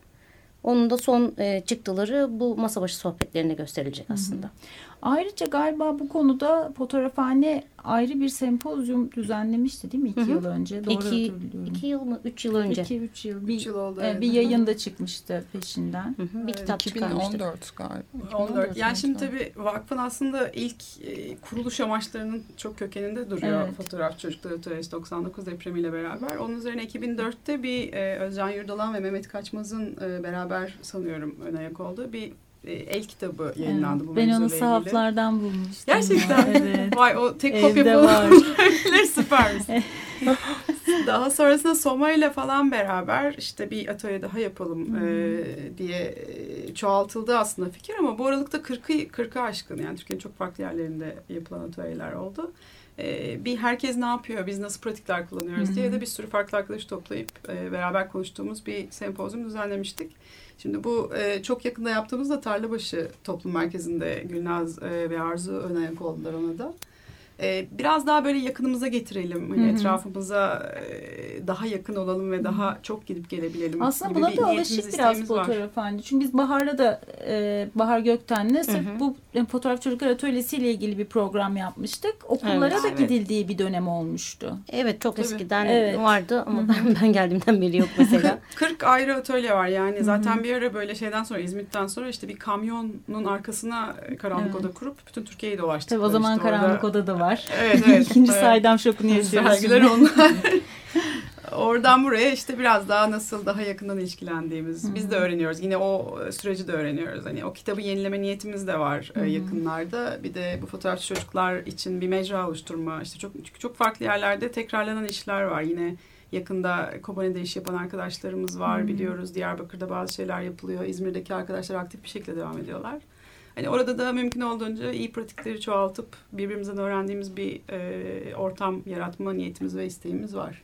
Onun da son e, çıktıları bu masa başı sohbetlerinde gösterilecek aslında. Hı hı. Ayrıca galiba bu konuda fotoğrafhane ayrı bir sempozyum düzenlemişti değil mi iki Hı -hı. yıl önce? Doğru iki, iki yıl mı? Üç yıl önce. İki, üç yıl. Bir, üç yıl oldu. E, bir yayın da çıkmıştı peşinden. Hı -hı. Bir kitap 2014 galiba. 2014. Yani şimdi tabii vakfın aslında ilk e, kuruluş amaçlarının çok kökeninde duruyor. Evet. Fotoğraf Çocukları Atölyesi 99 depremiyle beraber. Onun üzerine 2004'te bir e, Özcan Yurdalan ve Mehmet Kaçmaz'ın e, beraber sanıyorum ön ayak olduğu bir el kitabı yayınlandı evet, bu Ben onu sahaflardan bulmuştum. Gerçekten. evet. Vay o tek kopya var. süpermiş. daha sonrasında Soma ile falan beraber işte bir atölye daha yapalım hmm. e, diye e, çoğaltıldı aslında fikir ama bu aralıkta 40'ı 40'ı aşkın yani Türkiye'nin çok farklı yerlerinde yapılan atölyeler oldu. E, bir herkes ne yapıyor, biz nasıl pratikler kullanıyoruz diye de bir sürü farklı arkadaş toplayıp e, beraber konuştuğumuz bir sempozyum düzenlemiştik. Şimdi bu e, çok yakında yaptığımızda Tarlabaşı Toplum Merkezi'nde Gülnaz ve Arzu ön ayak oldular ona da e, biraz daha böyle yakınımıza getirelim. Hani etrafımıza e, daha yakın olalım ve daha çok gidip gelebilelim. Aslında buna da alışık biraz fotoğraf hani. Çünkü biz Bahar'la da e, Bahar Gökten'le sırf bu e, fotoğraf çocuklar atölyesi ile ilgili bir program yapmıştık. Okullara evet, da evet. gidildiği bir dönem olmuştu. Evet çok Tabii. eskiden evet. vardı ama ben, ben geldiğimden beri yok mesela. 40 ayrı atölye var yani. Zaten bir ara böyle şeyden sonra İzmit'ten sonra işte bir kamyonun arkasına karanlık evet. oda kurup bütün Türkiye'yi dolaştık. Tabii o zaman işte karanlık orada... oda da var var. Evet evet. İkinci evet. saydam şokunu yaşıyoruz. Sergiler onlar. Oradan buraya işte biraz daha nasıl daha yakından ilişkilendiğimiz Hı-hı. biz de öğreniyoruz. Yine o süreci de öğreniyoruz. Hani o kitabı yenileme niyetimiz de var Hı-hı. yakınlarda. Bir de bu fotoğrafçı çocuklar için bir mecra oluşturma. İşte çok çok farklı yerlerde tekrarlanan işler var. Yine yakında Kobane'de iş yapan arkadaşlarımız var Hı-hı. biliyoruz. Diyarbakır'da bazı şeyler yapılıyor. İzmir'deki arkadaşlar aktif bir şekilde devam ediyorlar. Hani orada da mümkün olduğunca iyi pratikleri çoğaltıp birbirimizden öğrendiğimiz bir e, ortam yaratma niyetimiz ve isteğimiz var.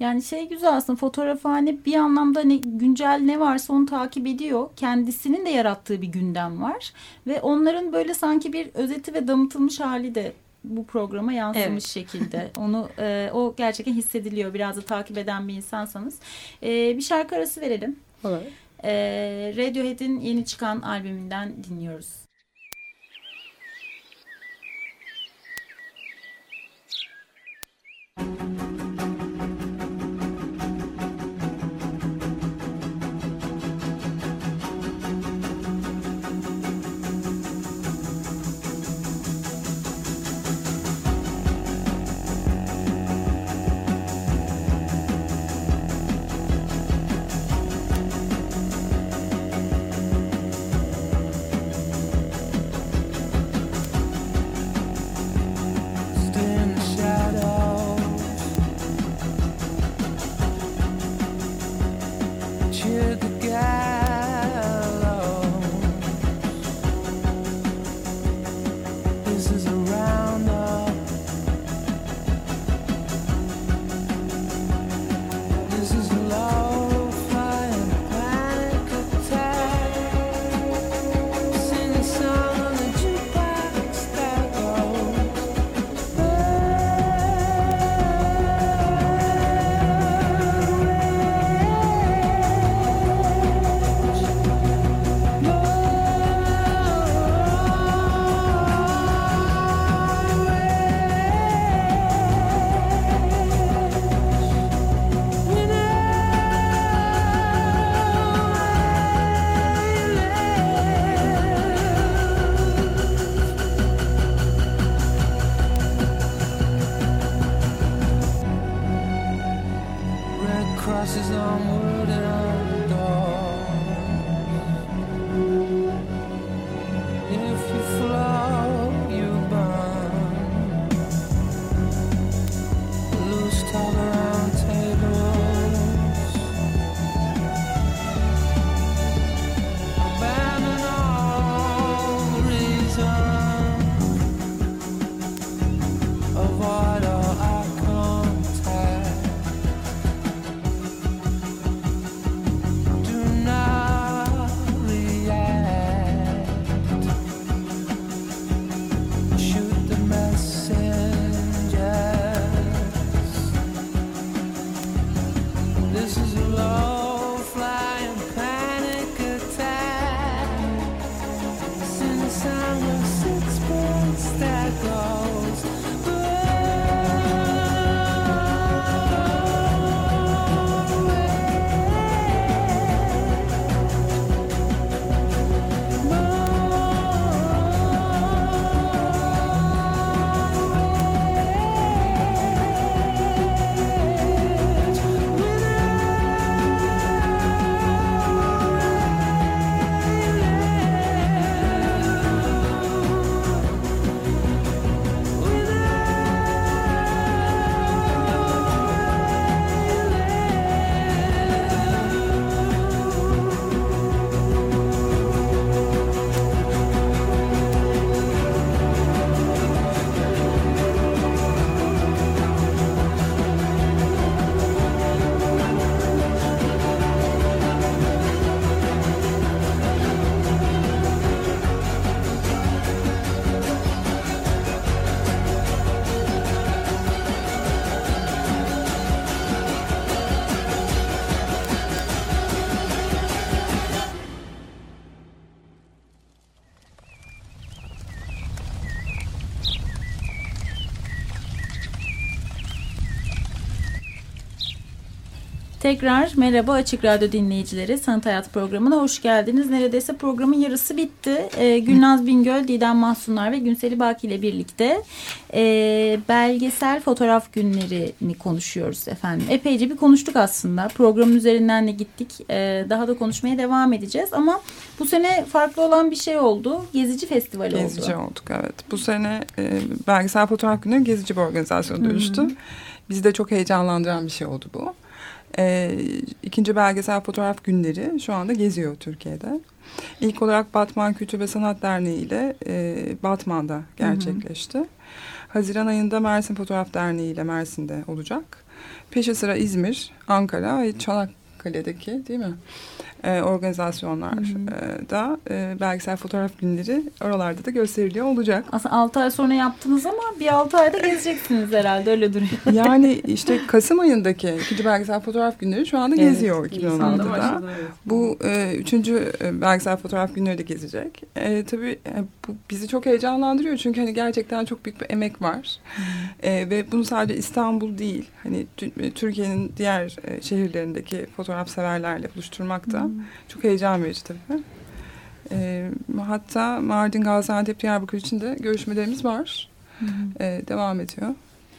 Yani şey güzel aslında fotoğrafhane bir anlamda hani güncel ne varsa onu takip ediyor. Kendisinin de yarattığı bir gündem var. Ve onların böyle sanki bir özeti ve damıtılmış hali de bu programa yansımış evet. şekilde. Onu e, o gerçekten hissediliyor. Biraz da takip eden bir insansanız. E, bir şarkı arası verelim. Olur. Radiohead'in yeni çıkan albümünden dinliyoruz. Tekrar merhaba Açık Radyo dinleyicileri. Sanat Hayat programına hoş geldiniz. Neredeyse programın yarısı bitti. Ee, Gülnaz Bingöl, Didem Mahsunlar ve Günseli Baki ile birlikte e, belgesel fotoğraf günlerini konuşuyoruz efendim. Epeyce bir konuştuk aslında. Programın üzerinden de gittik. Ee, daha da konuşmaya devam edeceğiz. Ama bu sene farklı olan bir şey oldu. Gezici Festivali Gezici oldu. Gezici olduk evet. Bu sene e, belgesel fotoğraf günleri gezici bir organizasyona dönüştü. Bizi de çok heyecanlandıran bir şey oldu bu. E, ikinci belgesel fotoğraf günleri şu anda geziyor Türkiye'de. İlk olarak Batman Kültür ve Sanat Derneği ile e, Batman'da gerçekleşti. Hı hı. Haziran ayında Mersin Fotoğraf Derneği ile Mersin'de olacak. Peşi sıra İzmir, Ankara ve Çanakkale'deki değil mi? E, organizasyonlar e, e, belgesel fotoğraf günleri oralarda da gösteriliyor olacak. Aslında 6 ay sonra yaptınız ama bir 6 ayda gezeceksiniz herhalde öyle duruyor. Yani işte Kasım ayındaki ikinci belgesel fotoğraf günleri şu anda evet, geziyor 2016'da. Başladı, evet. Bu e, üçüncü belgesel fotoğraf günleri de gezecek. E, tabii e, bu bizi çok heyecanlandırıyor çünkü hani gerçekten çok büyük bir emek var. E, ve bunu sadece İstanbul değil hani Türkiye'nin diğer e, şehirlerindeki fotoğraf severlerle buluşturmak da çok heyecan verici tabii. E, hatta Mardin, Gaziantep, Diyarbakır için de görüşmelerimiz var. E, devam ediyor.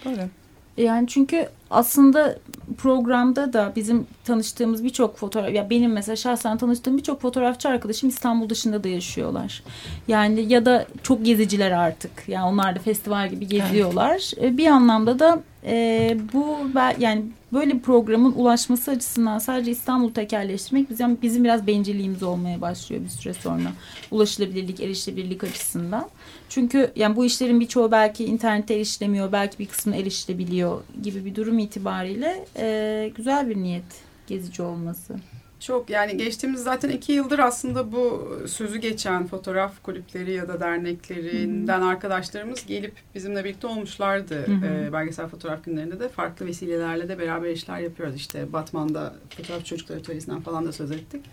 Böyle. Yani çünkü aslında programda da bizim tanıştığımız birçok fotoğraf ya benim mesela şahsen tanıştığım birçok fotoğrafçı arkadaşım İstanbul dışında da yaşıyorlar. Yani ya da çok geziciler artık. Yani onlar da festival gibi geziyorlar. Evet. Bir anlamda da e, bu yani böyle bir programın ulaşması açısından sadece İstanbul tekerleştirmek bizim, bizim biraz bencilliğimiz olmaya başlıyor bir süre sonra. Ulaşılabilirlik, erişilebilirlik açısından. Çünkü yani bu işlerin birçoğu belki internette erişilemiyor, belki bir kısmı erişilebiliyor gibi bir durum itibariyle e, güzel bir niyet gezici olması. Çok yani geçtiğimiz zaten iki yıldır aslında bu sözü geçen fotoğraf kulüpleri ya da derneklerinden hı hı. arkadaşlarımız gelip bizimle birlikte olmuşlardı. E, belgesel fotoğraf günlerinde de farklı vesilelerle de beraber işler yapıyoruz. İşte Batman'da fotoğraf çocuklar atölyesinden falan da söz ettik.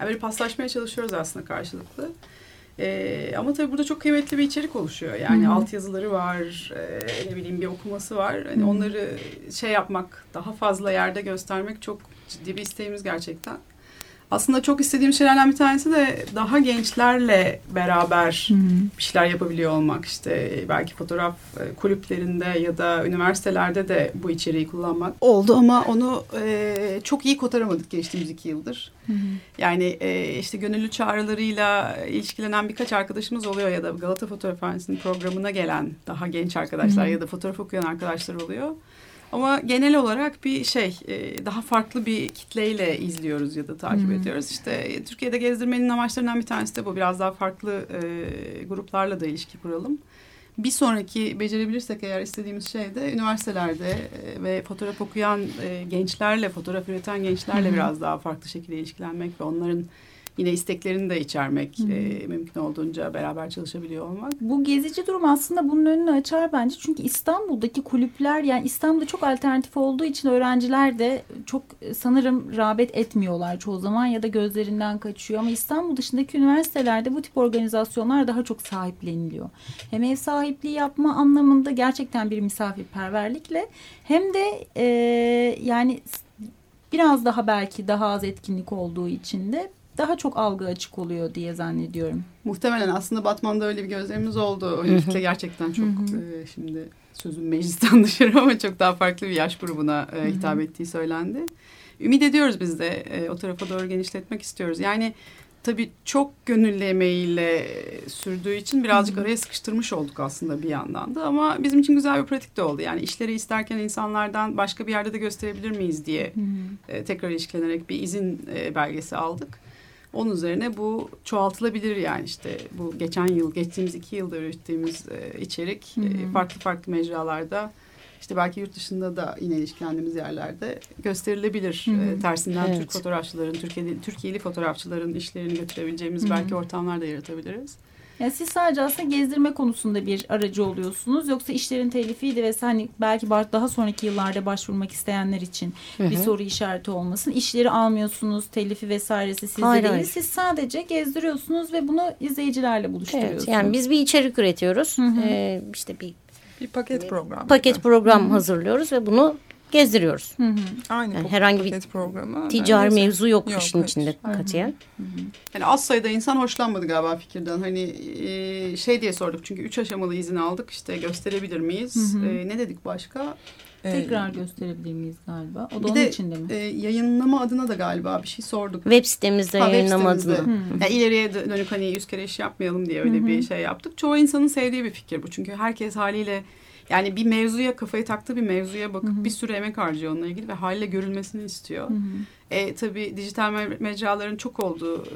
Yani böyle paslaşmaya çalışıyoruz aslında karşılıklı. Ee, ama tabii burada çok kıymetli bir içerik oluşuyor. Yani hmm. altyazıları var, e, ne bileyim bir okuması var. Hani hmm. onları şey yapmak, daha fazla yerde göstermek çok ciddi bir isteğimiz gerçekten. Aslında çok istediğim şeylerden bir tanesi de daha gençlerle beraber hı bir şeyler yapabiliyor olmak. İşte belki fotoğraf e, kulüplerinde ya da üniversitelerde de bu içeriği kullanmak oldu ama onu e, çok iyi kotaramadık geçtiğimiz iki yıldır. Hı Yani e, işte gönüllü çağrılarıyla ilişkilenen birkaç arkadaşımız oluyor ya da Galata Fotoğrafhanesi'nin programına gelen daha genç arkadaşlar hı ya da fotoğraf okuyan arkadaşlar oluyor. Ama genel olarak bir şey e, daha farklı bir kitleyle izliyoruz ya da takip hmm. ediyoruz. İşte Türkiye'de gezdirmenin amaçlarından bir tanesi de bu. Biraz daha farklı e, gruplarla da ilişki kuralım. Bir sonraki becerebilirsek eğer istediğimiz şey de üniversitelerde e, ve fotoğraf okuyan gençlerle, fotoğraf üreten gençlerle biraz daha farklı şekilde ilişkilenmek ve onların yine isteklerini de içermek e, mümkün olduğunca beraber çalışabiliyor olmak. Bu gezici durum aslında bunun önünü açar bence. Çünkü İstanbul'daki kulüpler yani İstanbul'da çok alternatif olduğu için öğrenciler de çok e, sanırım rağbet etmiyorlar çoğu zaman ya da gözlerinden kaçıyor. Ama İstanbul dışındaki üniversitelerde bu tip organizasyonlar daha çok sahipleniliyor. Hem ev sahipliği yapma anlamında gerçekten bir misafirperverlikle hem de e, yani biraz daha belki daha az etkinlik olduğu için de daha çok algı açık oluyor diye zannediyorum. Muhtemelen aslında Batman'da öyle bir gözlerimiz oldu. O kitle gerçekten çok e, şimdi sözün meclisten dışarı ama çok daha farklı bir yaş grubuna e, hitap ettiği söylendi. Ümit ediyoruz biz de e, o tarafa doğru genişletmek istiyoruz. Yani tabii çok gönüllü emeğiyle sürdüğü için birazcık araya sıkıştırmış olduk aslında bir yandan da. Ama bizim için güzel bir pratik de oldu. Yani işleri isterken insanlardan başka bir yerde de gösterebilir miyiz diye e, tekrar ilişkilenerek bir izin e, belgesi aldık. Onun üzerine bu çoğaltılabilir yani işte bu geçen yıl, geçtiğimiz iki yılda ürettiğimiz e, içerik e, farklı farklı mecralarda işte belki yurt dışında da yine ilişkilendiğimiz yerlerde gösterilebilir. E, tersinden Evet. Türk fotoğrafçıların, Türkiye'li, Türkiye'li fotoğrafçıların işlerini götürebileceğimiz belki ortamlar da yaratabiliriz. Yani siz sadece aslında gezdirme konusunda bir aracı oluyorsunuz. Yoksa işlerin telifiydi ve hani belki daha sonraki yıllarda başvurmak isteyenler için bir soru işareti olmasın. İşleri almıyorsunuz, telifi vesairesi sizde Hayır, değil. hayır. Siz sadece gezdiriyorsunuz ve bunu izleyicilerle buluşturuyorsunuz. Evet, yani biz bir içerik üretiyoruz. Ee, işte bir Bir paket program. paket program hazırlıyoruz ve bunu gezdiriyoruz. Aynı Yani herhangi bir programı. Ticari Neyse. mevzu yok, Yok, işin hayır. içinde katiyen. Yani az sayıda insan hoşlanmadı galiba fikirden. Hani e, şey diye sorduk çünkü üç aşamalı izin aldık işte gösterebilir miyiz? E, ne dedik başka? Ee, Tekrar gösterebilir miyiz galiba? O da Bir onun de içinde mi? e, yayınlama adına da galiba bir şey sorduk. Web sitemizde Ha, web yayınlama sitemizde. adına. Yani ileriye dö- dönük hani yüz kere iş yapmayalım diye öyle bir şey yaptık. Çoğu insanın sevdiği bir fikir bu. Çünkü herkes haliyle yani bir mevzuya kafayı taktığı bir mevzuya bakıp bir sürü emek harcıyor onunla ilgili ve haliyle görülmesini istiyor. E, tabii dijital me- mecraların çok olduğu e,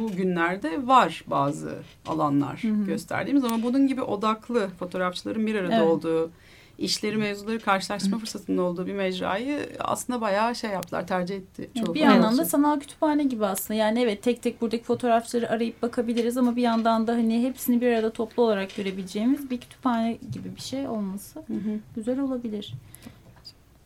bu günlerde var bazı alanlar gösterdiğimiz ama bunun gibi odaklı fotoğrafçıların bir arada Evet. olduğu işleri mevzuları karşılaştırma fırsatının olduğu bir mecrayı aslında bayağı şey yaptılar tercih etti. çoğu bir yandan da sanal kütüphane gibi aslında. Yani evet tek tek buradaki fotoğrafçıları arayıp bakabiliriz ama bir yandan da hani hepsini bir arada toplu olarak görebileceğimiz bir kütüphane gibi bir şey olması Hı hı. güzel olabilir.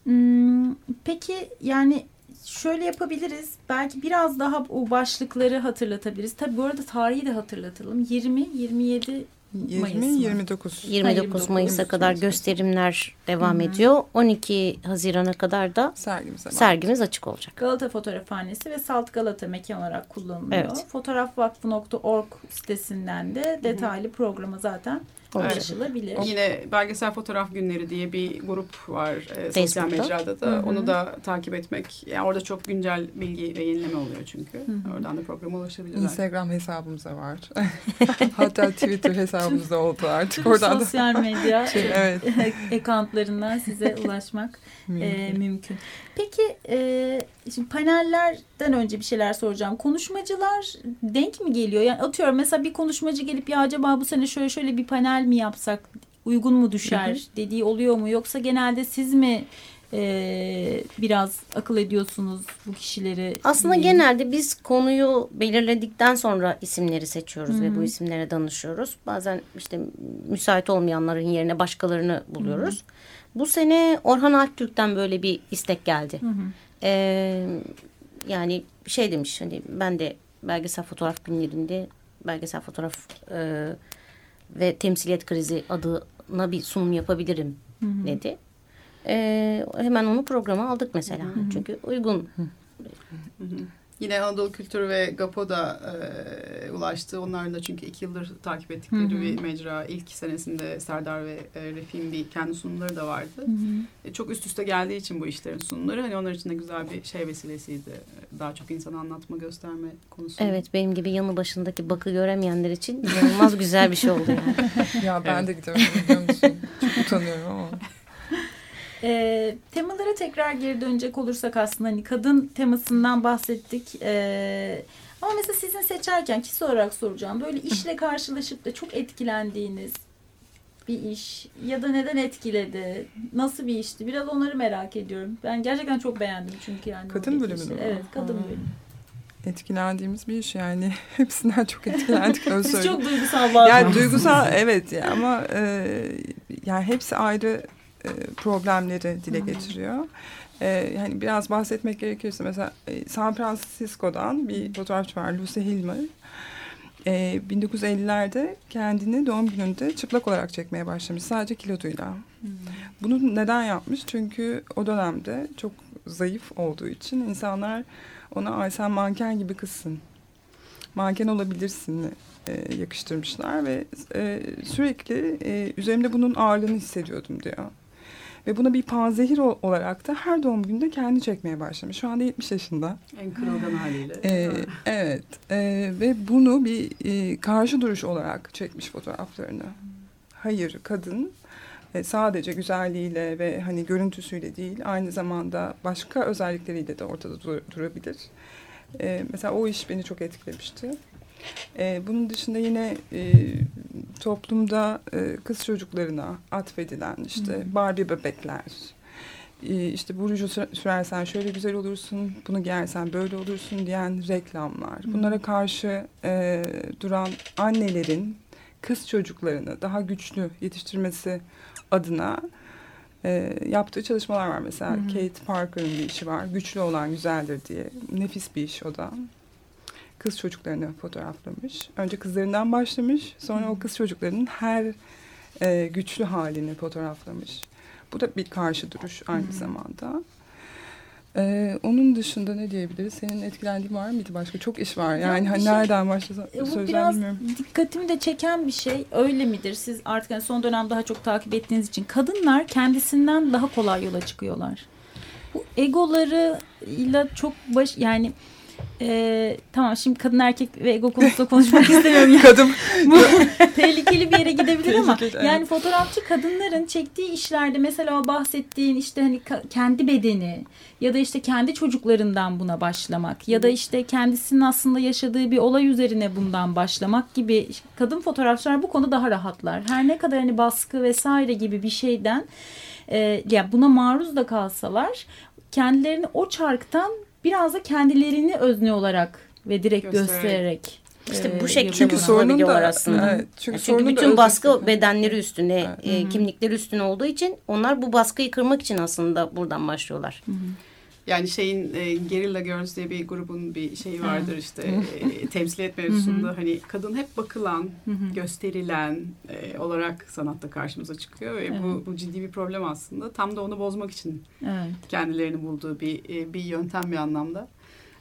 Hmm, peki yani şöyle yapabiliriz. Belki biraz daha o başlıkları hatırlatabiliriz. Tabii bu arada tarihi de hatırlatalım. 20, 27 20, Mayıs mı? 29. 29 29 Mayıs'a Mayıs. kadar gösterimler devam ediyor. 12 Haziran'a kadar da Sergimiz sergimiz açık olacak. Galata Fotoğrafhanesi ve Salt Galata mekan olarak kullanılıyor. Evet. Fotoğrafvakfı.org sitesinden de detaylı programa zaten Evet. ulaşılabilir. Yine belgesel fotoğraf günleri diye bir grup var e, sosyal mecrada da. Onu da takip etmek. Yani orada çok güncel bilgi ve yenileme oluyor çünkü. Oradan da programa ulaşabilirler. Instagram hesabımız da var. Hatta Twitter hesabımız da oldu artık. Oradan da Sosyal medya şey, evet. accountlarından size ulaşmak e, Mümkün. mümkün. Peki e, şimdi panellerden önce bir şeyler soracağım. Konuşmacılar denk mi geliyor? Yani atıyorum mesela bir konuşmacı gelip ya acaba bu sene şöyle şöyle bir panel mi yapsak uygun mu düşer dediği oluyor mu? Yoksa genelde siz mi e, biraz akıl ediyorsunuz bu kişileri? Aslında diyeyim? genelde biz konuyu belirledikten sonra isimleri seçiyoruz ve bu isimlere danışıyoruz. Bazen işte müsait olmayanların yerine başkalarını buluyoruz. Bu sene Orhan Alptürk'ten böyle bir istek geldi. Ee, yani şey demiş hani ben de belgesel fotoğraf günlerinde belgesel fotoğraf e, ve temsiliyet krizi adına bir sunum yapabilirim dedi. Ee, hemen onu programa aldık mesela. Çünkü uygun Yine Anadolu Kültürü ve GAPO da e, ulaştı. Onların da çünkü iki yıldır takip ettikleri bir mecra. İlk senesinde Serdar ve e, Refik'in bir kendi sunumları da vardı. E, çok üst üste geldiği için bu işlerin sunumları. Hani onlar için de güzel bir şey vesilesiydi. Daha çok insana anlatma, gösterme konusu. Evet benim gibi yanı başındaki bakı göremeyenler için inanılmaz güzel bir şey oldu yani. Ya ben de gidemedim biliyor musun? Çok utanıyorum ama. E, temalara tekrar geri dönecek olursak aslında hani kadın temasından bahsettik. E, ama mesela sizin seçerken kişi olarak soracağım. Böyle işle karşılaşıp da çok etkilendiğiniz bir iş ya da neden etkiledi? Nasıl bir işti? Biraz onları merak ediyorum. Ben gerçekten çok beğendim çünkü yani. Kadın işleri. mü? Evet, kadın Ha. bölümü. etkilendiğimiz bir iş yani. Hepsinden çok etkilendik öyle Siz çok duygusal bağlı. Yani duygusal evet ya ama e, yani hepsi ayrı problemleri dile getiriyor. E, yani biraz bahsetmek gerekirse mesela e, San Francisco'dan bir fotoğrafçı var Lucy Hilmer. E, 1950'lerde kendini doğum gününde çıplak olarak çekmeye başlamış sadece kiloduyla. Bunu neden yapmış? Çünkü o dönemde çok zayıf olduğu için insanlar ona ay sen manken gibi kızsın. Manken olabilirsin e, yakıştırmışlar ve e, sürekli e, üzerimde bunun ağırlığını hissediyordum diyor. Ve buna bir panzehir ol- olarak da her doğum gününde kendi çekmeye başlamış. Şu anda 70 yaşında. En kırılgan haliyle. Ee, evet Ee, ve bunu bir e, karşı duruş olarak çekmiş fotoğraflarını. Hayır kadın e, sadece güzelliğiyle ve hani görüntüsüyle değil aynı zamanda başka özellikleriyle de ortada dur- durabilir. Ee, mesela o iş beni çok etkilemişti. Ee, bunun dışında yine e, toplumda e, kız çocuklarına atfedilen işte Barbie bebekler, e, işte bu ruju sür- sürersen şöyle güzel olursun, bunu giyersen böyle olursun diyen reklamlar. Bunlara karşı e, duran annelerin kız çocuklarını daha güçlü yetiştirmesi adına e, yaptığı çalışmalar var. Mesela Kate Parker'ın bir işi var. Güçlü olan güzeldir diye. Nefis bir iş o da. Kız çocuklarını fotoğraflamış. Önce kızlarından başlamış. Sonra o kız çocuklarının her e, güçlü halini fotoğraflamış. Bu da bir karşı duruş aynı zamanda. Ee, onun dışında ne diyebiliriz? Senin etkilendiğin var mıydı başka? Çok iş var. Yani bir hani şey- nereden başlasam E, bu biraz bilmiyorum. dikkatimi de çeken bir şey. Öyle midir? Siz artık yani son dönem daha çok takip ettiğiniz için kadınlar kendisinden daha kolay yola çıkıyorlar. Bu egolarıyla çok baş yani e, tamam şimdi kadın erkek ve ego konusunda konuşmak istemiyorum. Yani Kadın bu tehlikeli bir yere gidebilir ama yani fotoğrafçı kadınların çektiği işlerde mesela bahsettiğin işte hani kendi bedeni ya da işte kendi çocuklarından buna başlamak ya da işte kendisinin aslında yaşadığı bir olay üzerine bundan başlamak gibi kadın fotoğrafçılar bu konuda daha rahatlar. Her ne kadar hani baskı vesaire gibi bir şeyden e, ya buna maruz da kalsalar kendilerini o çarktan biraz da kendilerini özne olarak ve direkt Göstererek. göstererek İşte e, bu şekilde Çünkü sorunun da- aslında. evet, çünkü çünkü sorunun da bütün baskı ötesi- bedenleri üstüne, Evet. e, kimlikleri üstüne olduğu için onlar bu baskıyı kırmak için aslında buradan başlıyorlar. Yani şeyin e, Guerrilla Girls diye bir grubun bir şeyi vardır işte e, temsil etme mevzusunda hani kadın hep bakılan, gösterilen e, olarak sanatta karşımıza çıkıyor ve bu, bu ciddi bir problem aslında. Tam da onu bozmak için Evet. kendilerini bulduğu bir e, bir yöntem bir anlamda.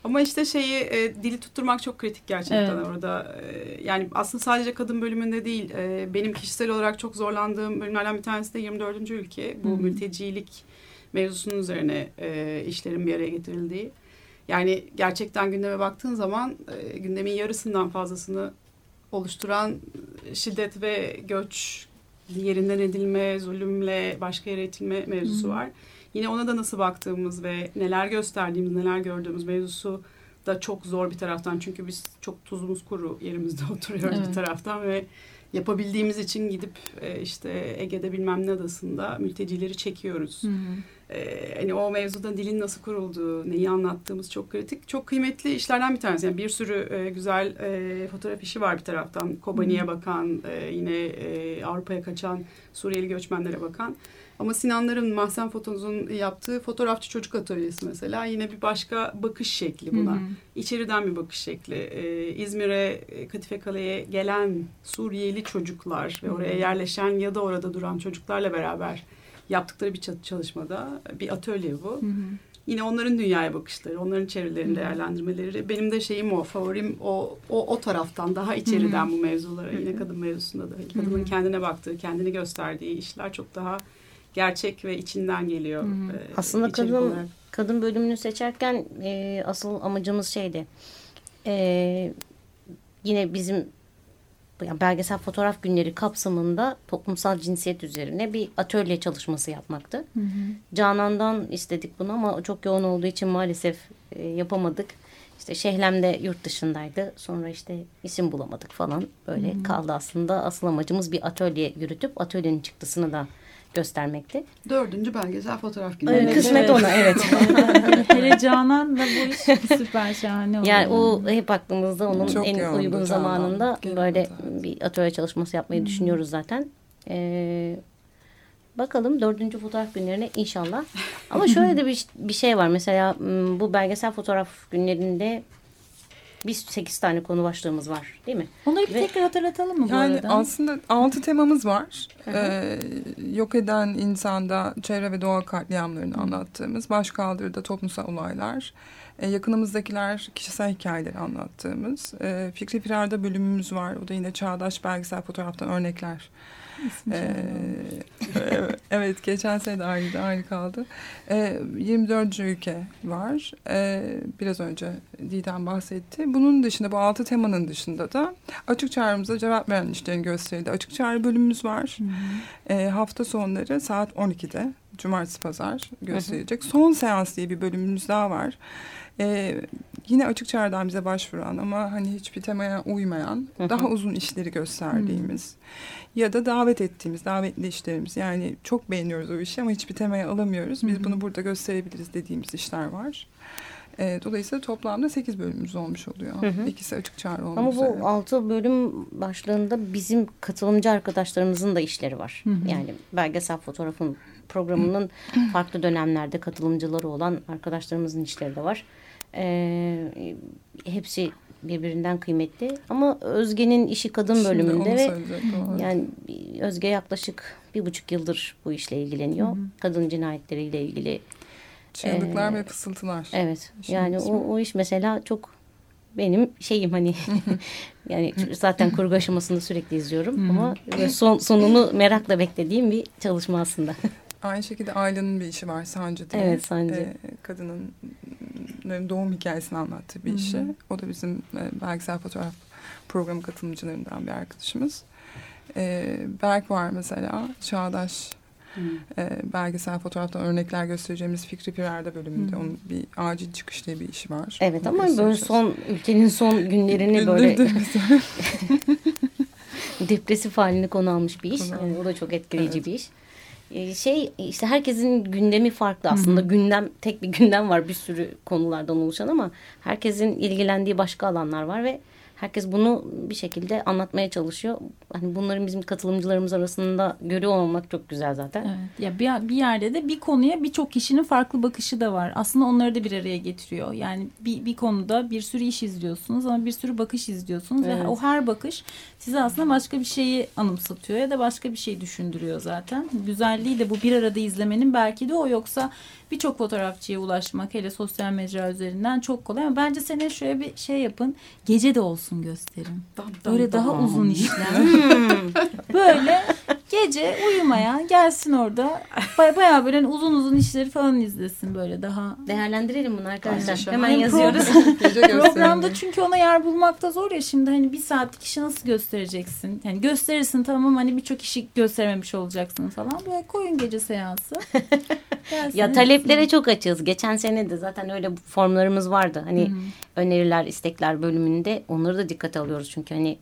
Ama işte şeyi e, dili tutturmak çok kritik gerçekten Evet. orada. E, yani aslında sadece kadın bölümünde değil. e, benim kişisel olarak çok zorlandığım bölümlerden bir tanesi de 24. ülke. Bu mültecilik mevzusunun üzerine e, işlerin bir araya getirildiği. Yani gerçekten gündeme baktığın zaman e, gündemin yarısından fazlasını oluşturan şiddet ve göç, yerinden edilme, zulümle başka yere itilme mevzusu var. Yine ona da nasıl baktığımız ve neler gösterdiğimiz, neler gördüğümüz mevzusu da çok zor bir taraftan. Çünkü biz çok tuzumuz kuru yerimizde oturuyoruz Evet. bir taraftan ve yapabildiğimiz için gidip e, işte Ege'de bilmem ne adasında mültecileri çekiyoruz. Ee, hani o mevzuda dilin nasıl kurulduğu, neyi anlattığımız çok kritik. Çok kıymetli işlerden bir tanesi. Yani bir sürü e, güzel e, fotoğraf işi var bir taraftan. Kobani'ye bakan, e, yine e, Avrupa'ya kaçan Suriyeli göçmenlere bakan. Ama Sinanların, Mahsen Fotoz'un yaptığı fotoğrafçı çocuk atölyesi mesela yine bir başka bakış şekli buna. İçeriden bir bakış şekli. Ee, İzmir'e, e, Kadife Kale'ye gelen Suriyeli çocuklar ve oraya yerleşen ya da orada duran çocuklarla beraber yaptıkları bir çalışmada bir atölye bu. Yine onların dünyaya bakışları, onların çevrelerini değerlendirmeleri. Benim de şeyim o, favorim o o, o taraftan daha içeriden bu mevzulara. Yine kadın mevzusunda da. Kadının kendine baktığı, kendini gösterdiği işler çok daha gerçek ve içinden geliyor. e, Aslında kadın olarak. kadın bölümünü seçerken e, asıl amacımız şeydi. E, yine bizim yani belgesel fotoğraf günleri kapsamında toplumsal cinsiyet üzerine bir atölye çalışması yapmaktı. Canan'dan istedik bunu ama çok yoğun olduğu için maalesef e, yapamadık. İşte Şehlem de yurt dışındaydı. Sonra işte isim bulamadık falan. Böyle kaldı aslında. Asıl amacımız bir atölye yürütüp atölyenin çıktısını da göstermekti. Dördüncü belgesel fotoğraf Evet, günleri. Kısmet ona evet. Hele Canan'la bu iş süper şahane oldu. Yani o hep aklımızda onun Çok en uygun Canan. zamanında Genelde, böyle evet. bir atölye çalışması yapmayı düşünüyoruz zaten. Ee, bakalım dördüncü fotoğraf günlerine inşallah. Ama şöyle de bir, bir şey var. Mesela m, bu belgesel fotoğraf günlerinde biz sekiz tane konu başlığımız var değil mi? Onları bir Ve- tekrar hatırlatalım mı bu Yani arada? aslında altı temamız var. Ee, yok eden insanda çevre ve doğa katliamlarını anlattığımız, başkaldırıda toplumsal olaylar, e, yakınımızdakiler kişisel hikayeleri anlattığımız, e, Fikri Firar'da bölümümüz var. O da yine çağdaş belgesel fotoğraftan örnekler. Ee, evet, geçen sene de aynıydı, aynı kaldı. Ee, 24. ülke var. Ee, biraz önce Didem bahsetti. Bunun dışında, bu altı temanın dışında da açık çağrımıza cevap veren işlerin gösterildi. Açık çağrı bölümümüz var. Ee, hafta sonları saat 12'de, cumartesi pazar gösterilecek. Son seans diye bir bölümümüz daha var. Ee, yine açık çağrıdan bize başvuran ama hani hiçbir temaya uymayan Hı hı. daha uzun işleri gösterdiğimiz ya da davet ettiğimiz davetli işlerimiz yani çok beğeniyoruz o işi ama hiçbir temaya alamıyoruz. Biz bunu burada gösterebiliriz dediğimiz işler var. Ee, dolayısıyla toplamda 8 bölümümüz olmuş oluyor. Hı hı. İkisi açık çağrı olmak Ama üzere. bu altı bölüm başlığında bizim katılımcı arkadaşlarımızın da işleri var. Hı hı. Yani belgesel fotoğrafın programının farklı dönemlerde katılımcıları olan arkadaşlarımızın işleri de var. Ee, hepsi birbirinden kıymetli. Ama Özge'nin işi kadın Şimdi bölümünde ve evet. yani Özge yaklaşık bir buçuk yıldır bu işle ilgileniyor. Kadın cinayetleriyle ilgili. Çığlıklar Ee, ve fısıltılar. Evet. İşin yani o, o iş mesela çok benim şeyim hani yani zaten kurgu aşamasında sürekli izliyorum ama son sonunu merakla beklediğim bir çalışma aslında. Aynı şekilde Ayla'nın bir işi var Sancı diye. Evet, Sancı. Ee, kadının e, doğum hikayesini anlattığı bir işi. O da bizim e, belgesel fotoğraf programı katılımcılarından bir arkadaşımız. Ee, Berk var mesela. Çağdaş e, belgesel fotoğraftan örnekler göstereceğimiz Fikri Pirer'de bölümünde. Onun bir acil çıkış diye bir işi var. Evet ama böyle son ülkenin son günlerini böyle Gündürdü depresif halini konu almış bir iş. Konu Yani o da çok etkileyici Evet. bir iş. Ee, Şey işte herkesin gündemi farklı aslında gündem tek bir gündem var bir sürü konulardan oluşan ama herkesin ilgilendiği başka alanlar var ve herkes bunu bir şekilde anlatmaya çalışıyor. Hani bunların bizim katılımcılarımız arasında görüyor olmak çok güzel zaten. Evet. Ya bir, bir yerde de bir konuya birçok kişinin farklı bakışı da var. Aslında onları da bir araya getiriyor. Yani bir, bir konuda bir sürü iş izliyorsunuz ama bir sürü bakış izliyorsunuz Evet. ve o her bakış size aslında başka bir şeyi anımsatıyor ya da başka bir şey düşündürüyor zaten. Güzelliği de bu bir arada izlemenin belki de o yoksa birçok fotoğrafçıya ulaşmak hele sosyal mecra üzerinden çok kolay ama bence sene şöyle bir şey yapın. Gece de olsun gösterin. Böyle daha uzun işler. böyle gece uyumaya gelsin orada baya, bayağı böyle hani uzun uzun işleri falan izlesin böyle daha. Değerlendirelim bunu arkadaşlar. Hemen Hem yazıyoruz. Programda çünkü ona yer bulmakta zor ya şimdi hani bir saatlik işi nasıl göstereceksin? Yani gösterirsin tamam hani birçok işi gösterememiş olacaksın falan. Böyle koyun gece seansı. Gelsin, Ya taleplere çok açığız. Geçen sene de zaten öyle formlarımız vardı. Hani öneriler, istekler bölümünde onları da dikkate alıyoruz. Çünkü hani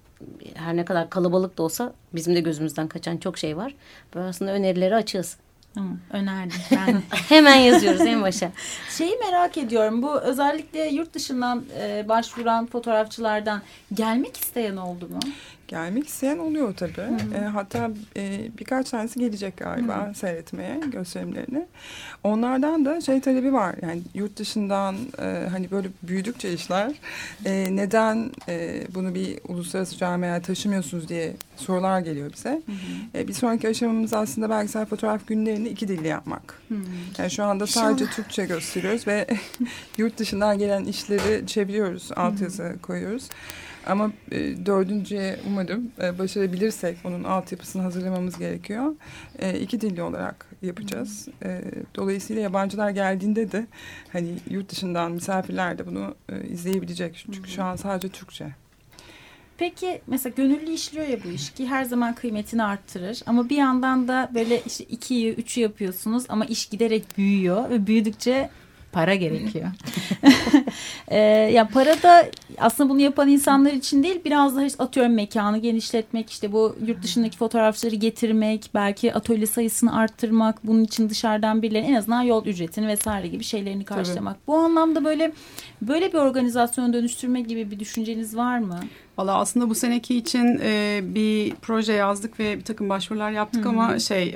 her ne kadar kalabalık da olsa bizim de gözümüzden kaçan çok şey var. Böyle aslında önerileri açığız. Tamam önerdim ben. Hemen yazıyoruz en başa. Şeyi merak ediyorum bu özellikle yurt dışından e, başvuran fotoğrafçılardan gelmek isteyen oldu mu? Gelmek isteyen oluyor tabii. E, hatta e, birkaç tanesi gelecek galiba seyretmeye gösterimlerini. Onlardan da şey talebi var. Yani yurt dışından e, hani böyle büyüdükçe işler e, neden e, bunu bir uluslararası camiaya taşımıyorsunuz diye sorular geliyor bize. E, bir sonraki aşamamız aslında belgesel fotoğraf günlerini iki dilli yapmak. Yani şu anda sadece Türkçe gösteriyoruz ve yurt dışından gelen işleri çeviriyoruz, altyazı koyuyoruz. Ama e, dördüncüye umarım e, başarabilirsek onun altyapısını hazırlamamız gerekiyor. E, iki dilli olarak yapacağız. E, dolayısıyla yabancılar geldiğinde de hani yurt dışından misafirler de bunu e, izleyebilecek. Çünkü şu an sadece Türkçe. Peki mesela gönüllü işliyor ya bu iş ki her zaman kıymetini arttırır. Ama bir yandan da böyle işte ikiyi, üçü yapıyorsunuz ama iş giderek büyüyor ve büyüdükçe para gerekiyor. Ee, ya para da aslında bunu yapan insanlar için değil biraz daha işte atıyorum mekanı genişletmek işte bu yurt dışındaki fotoğrafçıları getirmek belki atölye sayısını arttırmak bunun için dışarıdan birileri en azından yol ücretini vesaire gibi şeylerini karşılamak. Bu anlamda böyle böyle bir organizasyon dönüştürme gibi bir düşünceniz var mı? Valla aslında bu seneki için e, bir proje yazdık ve bir takım başvurular yaptık Hı hı. ama şey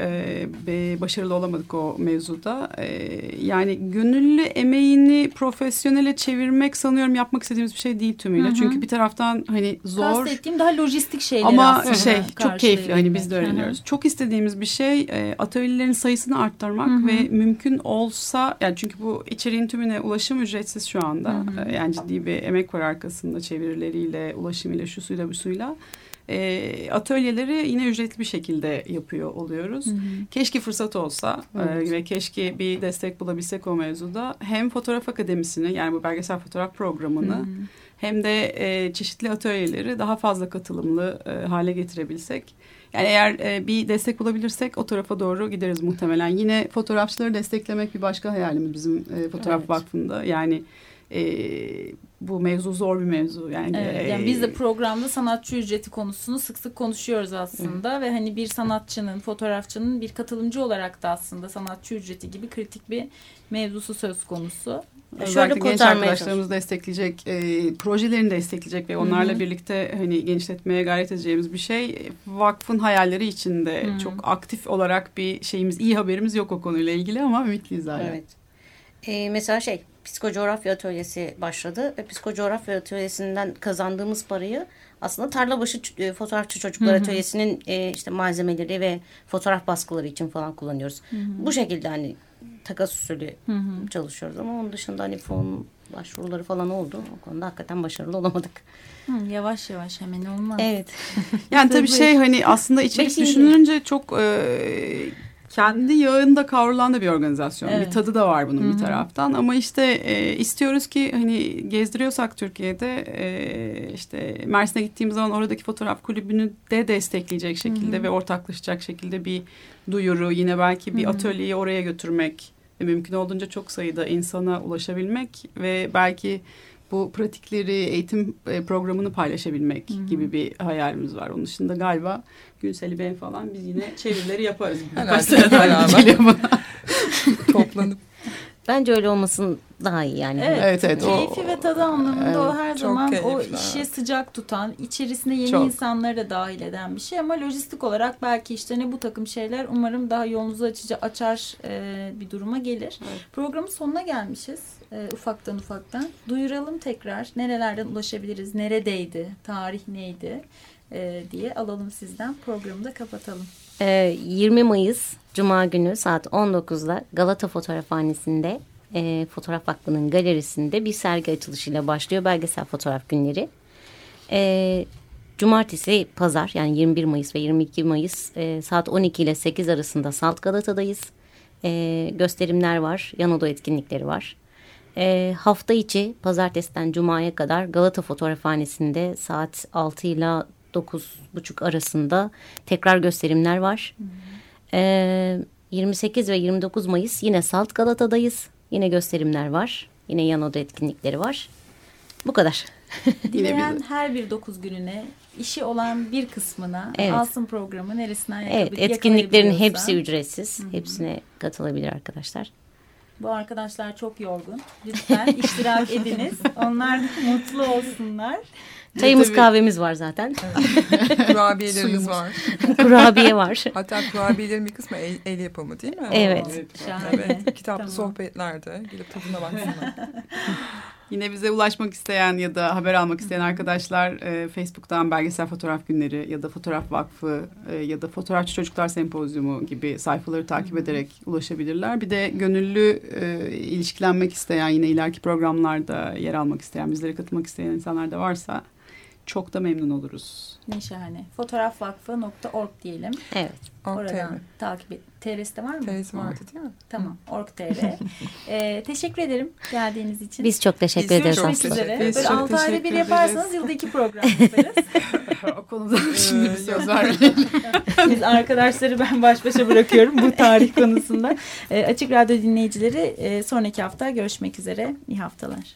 e, başarılı olamadık o mevzuda. E, yani gönüllü emeğini profesyonele çevirmek sanıyorum yapmak istediğimiz bir şey değil tümüyle. Hı hı. Çünkü bir taraftan hani zor Kastettiğim daha lojistik şeyler ama aslında şey çok keyifli hani biz de öğreniyoruz. Çok istediğimiz bir şey e, atölyelerin sayısını arttırmak Hı hı. ve mümkün olsa yani çünkü bu içeriğin tümüne ulaşım ücretsiz şu anda. Hı hı. E, yani ciddi bir emek var arkasında çevirileriyle, ulaşımıyla, şu suyla bu suyla. E, atölyeleri yine ücretli bir şekilde yapıyor oluyoruz. Hı hı. Keşke fırsat olsa Evet. e, ve keşke bir destek bulabilsek o mevzuda. Hem fotoğraf akademisini yani bu belgesel fotoğraf programını Hı hı. hem de e, çeşitli atölyeleri daha fazla katılımlı e, hale getirebilsek. Yani eğer e, bir destek bulabilirsek o tarafa doğru gideriz muhtemelen. Yine fotoğrafçıları desteklemek bir başka hayalimiz bizim e, Fotoğraf Evet. Vakfı'nda. Yani e, bu mevzu zor bir mevzu. Yani, Evet, yani e, biz de programda sanatçı ücreti konusunu sık sık konuşuyoruz aslında ve hani bir sanatçının, fotoğrafçının bir katılımcı olarak da aslında sanatçı ücreti gibi kritik bir mevzusu söz konusu. Özellikle Şöyle genç arkadaşlarımızı destekleyecek, e, projelerini destekleyecek ve onlarla Hı hı. birlikte hani genişletmeye gayret edeceğimiz bir şey. Vakfın hayalleri içinde Hı hı. çok aktif olarak bir şeyimiz, iyi haberimiz yok o konuyla ilgili ama ümitliyiz hala. Evet. Ee, mesela şey psikocoğrafya atölyesi başladı ve psikocoğrafya atölyesinden kazandığımız parayı aslında tarlabaşı e, fotoğrafçı çocuklar Hı hı. atölyesinin e, işte malzemeleri ve fotoğraf baskıları için falan kullanıyoruz. Bu şekilde hani takas usulü Hı hı. çalışıyoruz ama onun dışında hani fon başvuruları falan oldu. O konuda hakikaten başarılı olamadık. Hı, yavaş yavaş hemen olmaz. Evet. Yani tabii şey hani aslında içerik düşünülünce çok e, kendi yağında kavrulan da bir organizasyon. Evet. Bir tadı da var bunun Hı hı. bir taraftan ama işte e, istiyoruz ki hani gezdiriyorsak Türkiye'de e, işte Mersin'e gittiğimiz zaman oradaki fotoğraf kulübünü de destekleyecek şekilde Hı hı. ve ortaklaşacak şekilde bir duyuru yine belki bir Hı hı. atölyeyi oraya götürmek ve mümkün olduğunca çok sayıda insana ulaşabilmek ve belki bu pratikleri eğitim e, programını paylaşabilmek Hı hı. gibi bir hayalimiz var. Onun dışında galiba Günseli ben falan biz yine çevirileri yaparız. Herhalde bana. Toplanıp Bence öyle olmasın daha iyi yani. Evet, Evet, evet, o- keyfi ve tadı anlamında o her zaman o keyifli, işi evet. sıcak tutan, içerisine yeni Çok. insanları da dahil eden bir şey ama lojistik olarak belki işte ne bu takım şeyler umarım daha yolunuzu açıcı açar e, bir duruma gelir. Programın sonuna gelmişiz e, ufaktan ufaktan. Duyuralım tekrar nerelerden ulaşabiliriz, neredeydi, tarih neydi e, diye alalım sizden programı da kapatalım. Ee, 20 Mayıs Cuma günü saat 19'da Galata Fotoğrafhanesi'nde e, Fotoğraf Vakfı'nın galerisinde bir sergi açılışıyla başlıyor belgesel fotoğraf günleri. Ee, Cumartesi, pazar yani 21 Mayıs ve 22 Mayıs e, saat 12 ile 8 arasında Salt Galata'dayız. E, gösterimler var, yan oda etkinlikleri var. E, hafta içi pazartesiden cumaya kadar Galata Fotoğrafhanesi'nde saat 6 ile 9.30 arasında tekrar gösterimler var. E, 28 ve 29 Mayıs yine Salt Galata'dayız. Yine gösterimler var. Yine yan oda etkinlikleri var. Bu kadar. Dileyen her bir dokuz gününe işi olan bir kısmına Evet. alsın programı neresinden Evet, etkinliklerin hepsi ücretsiz. Hepsine katılabilir arkadaşlar. Bu arkadaşlar çok yorgun. Lütfen iştirak ediniz. Onlar mutlu olsunlar. Çayımız Tabii. kahvemiz var zaten. kurabiyelerimiz var. Kurabiye var. Hatta kurabiyelerin bir kısmı el, el yapımı değil mi? Evet. Şahane. Evet, kitaplı Tamam. sohbetlerde gelip tadına baksınlar. Yine bize ulaşmak isteyen ya da haber almak isteyen arkadaşlar e, Facebook'tan Belgesel Fotoğraf Günleri ya da Fotoğraf Vakfı e, ya da Fotoğrafçı Çocuklar Sempozyumu gibi sayfaları takip ederek ulaşabilirler. Bir de gönüllü e, ilişkilenmek isteyen yine ileriki programlarda yer almak isteyen, bizlere katılmak isteyen insanlar da varsa çok da memnun oluruz. Ne şahane. Fotoğrafvakfı.org diyelim. Evet. Oradan takip et. TR'si var mı? Teyze vardı değil mi? Tamam. Org.tr. ee, teşekkür ederim geldiğiniz için. Biz çok teşekkür Biz ederiz. çok teşekkür ederiz. Böyle Çok 6 ayda bir yaparsanız yılda iki program yaparız. o konuda şimdi bir söz vermeyelim. Biz arkadaşları ben baş başa bırakıyorum bu tarih konusunda. Ee, Açık Radyo dinleyicileri e, sonraki hafta görüşmek üzere. İyi haftalar.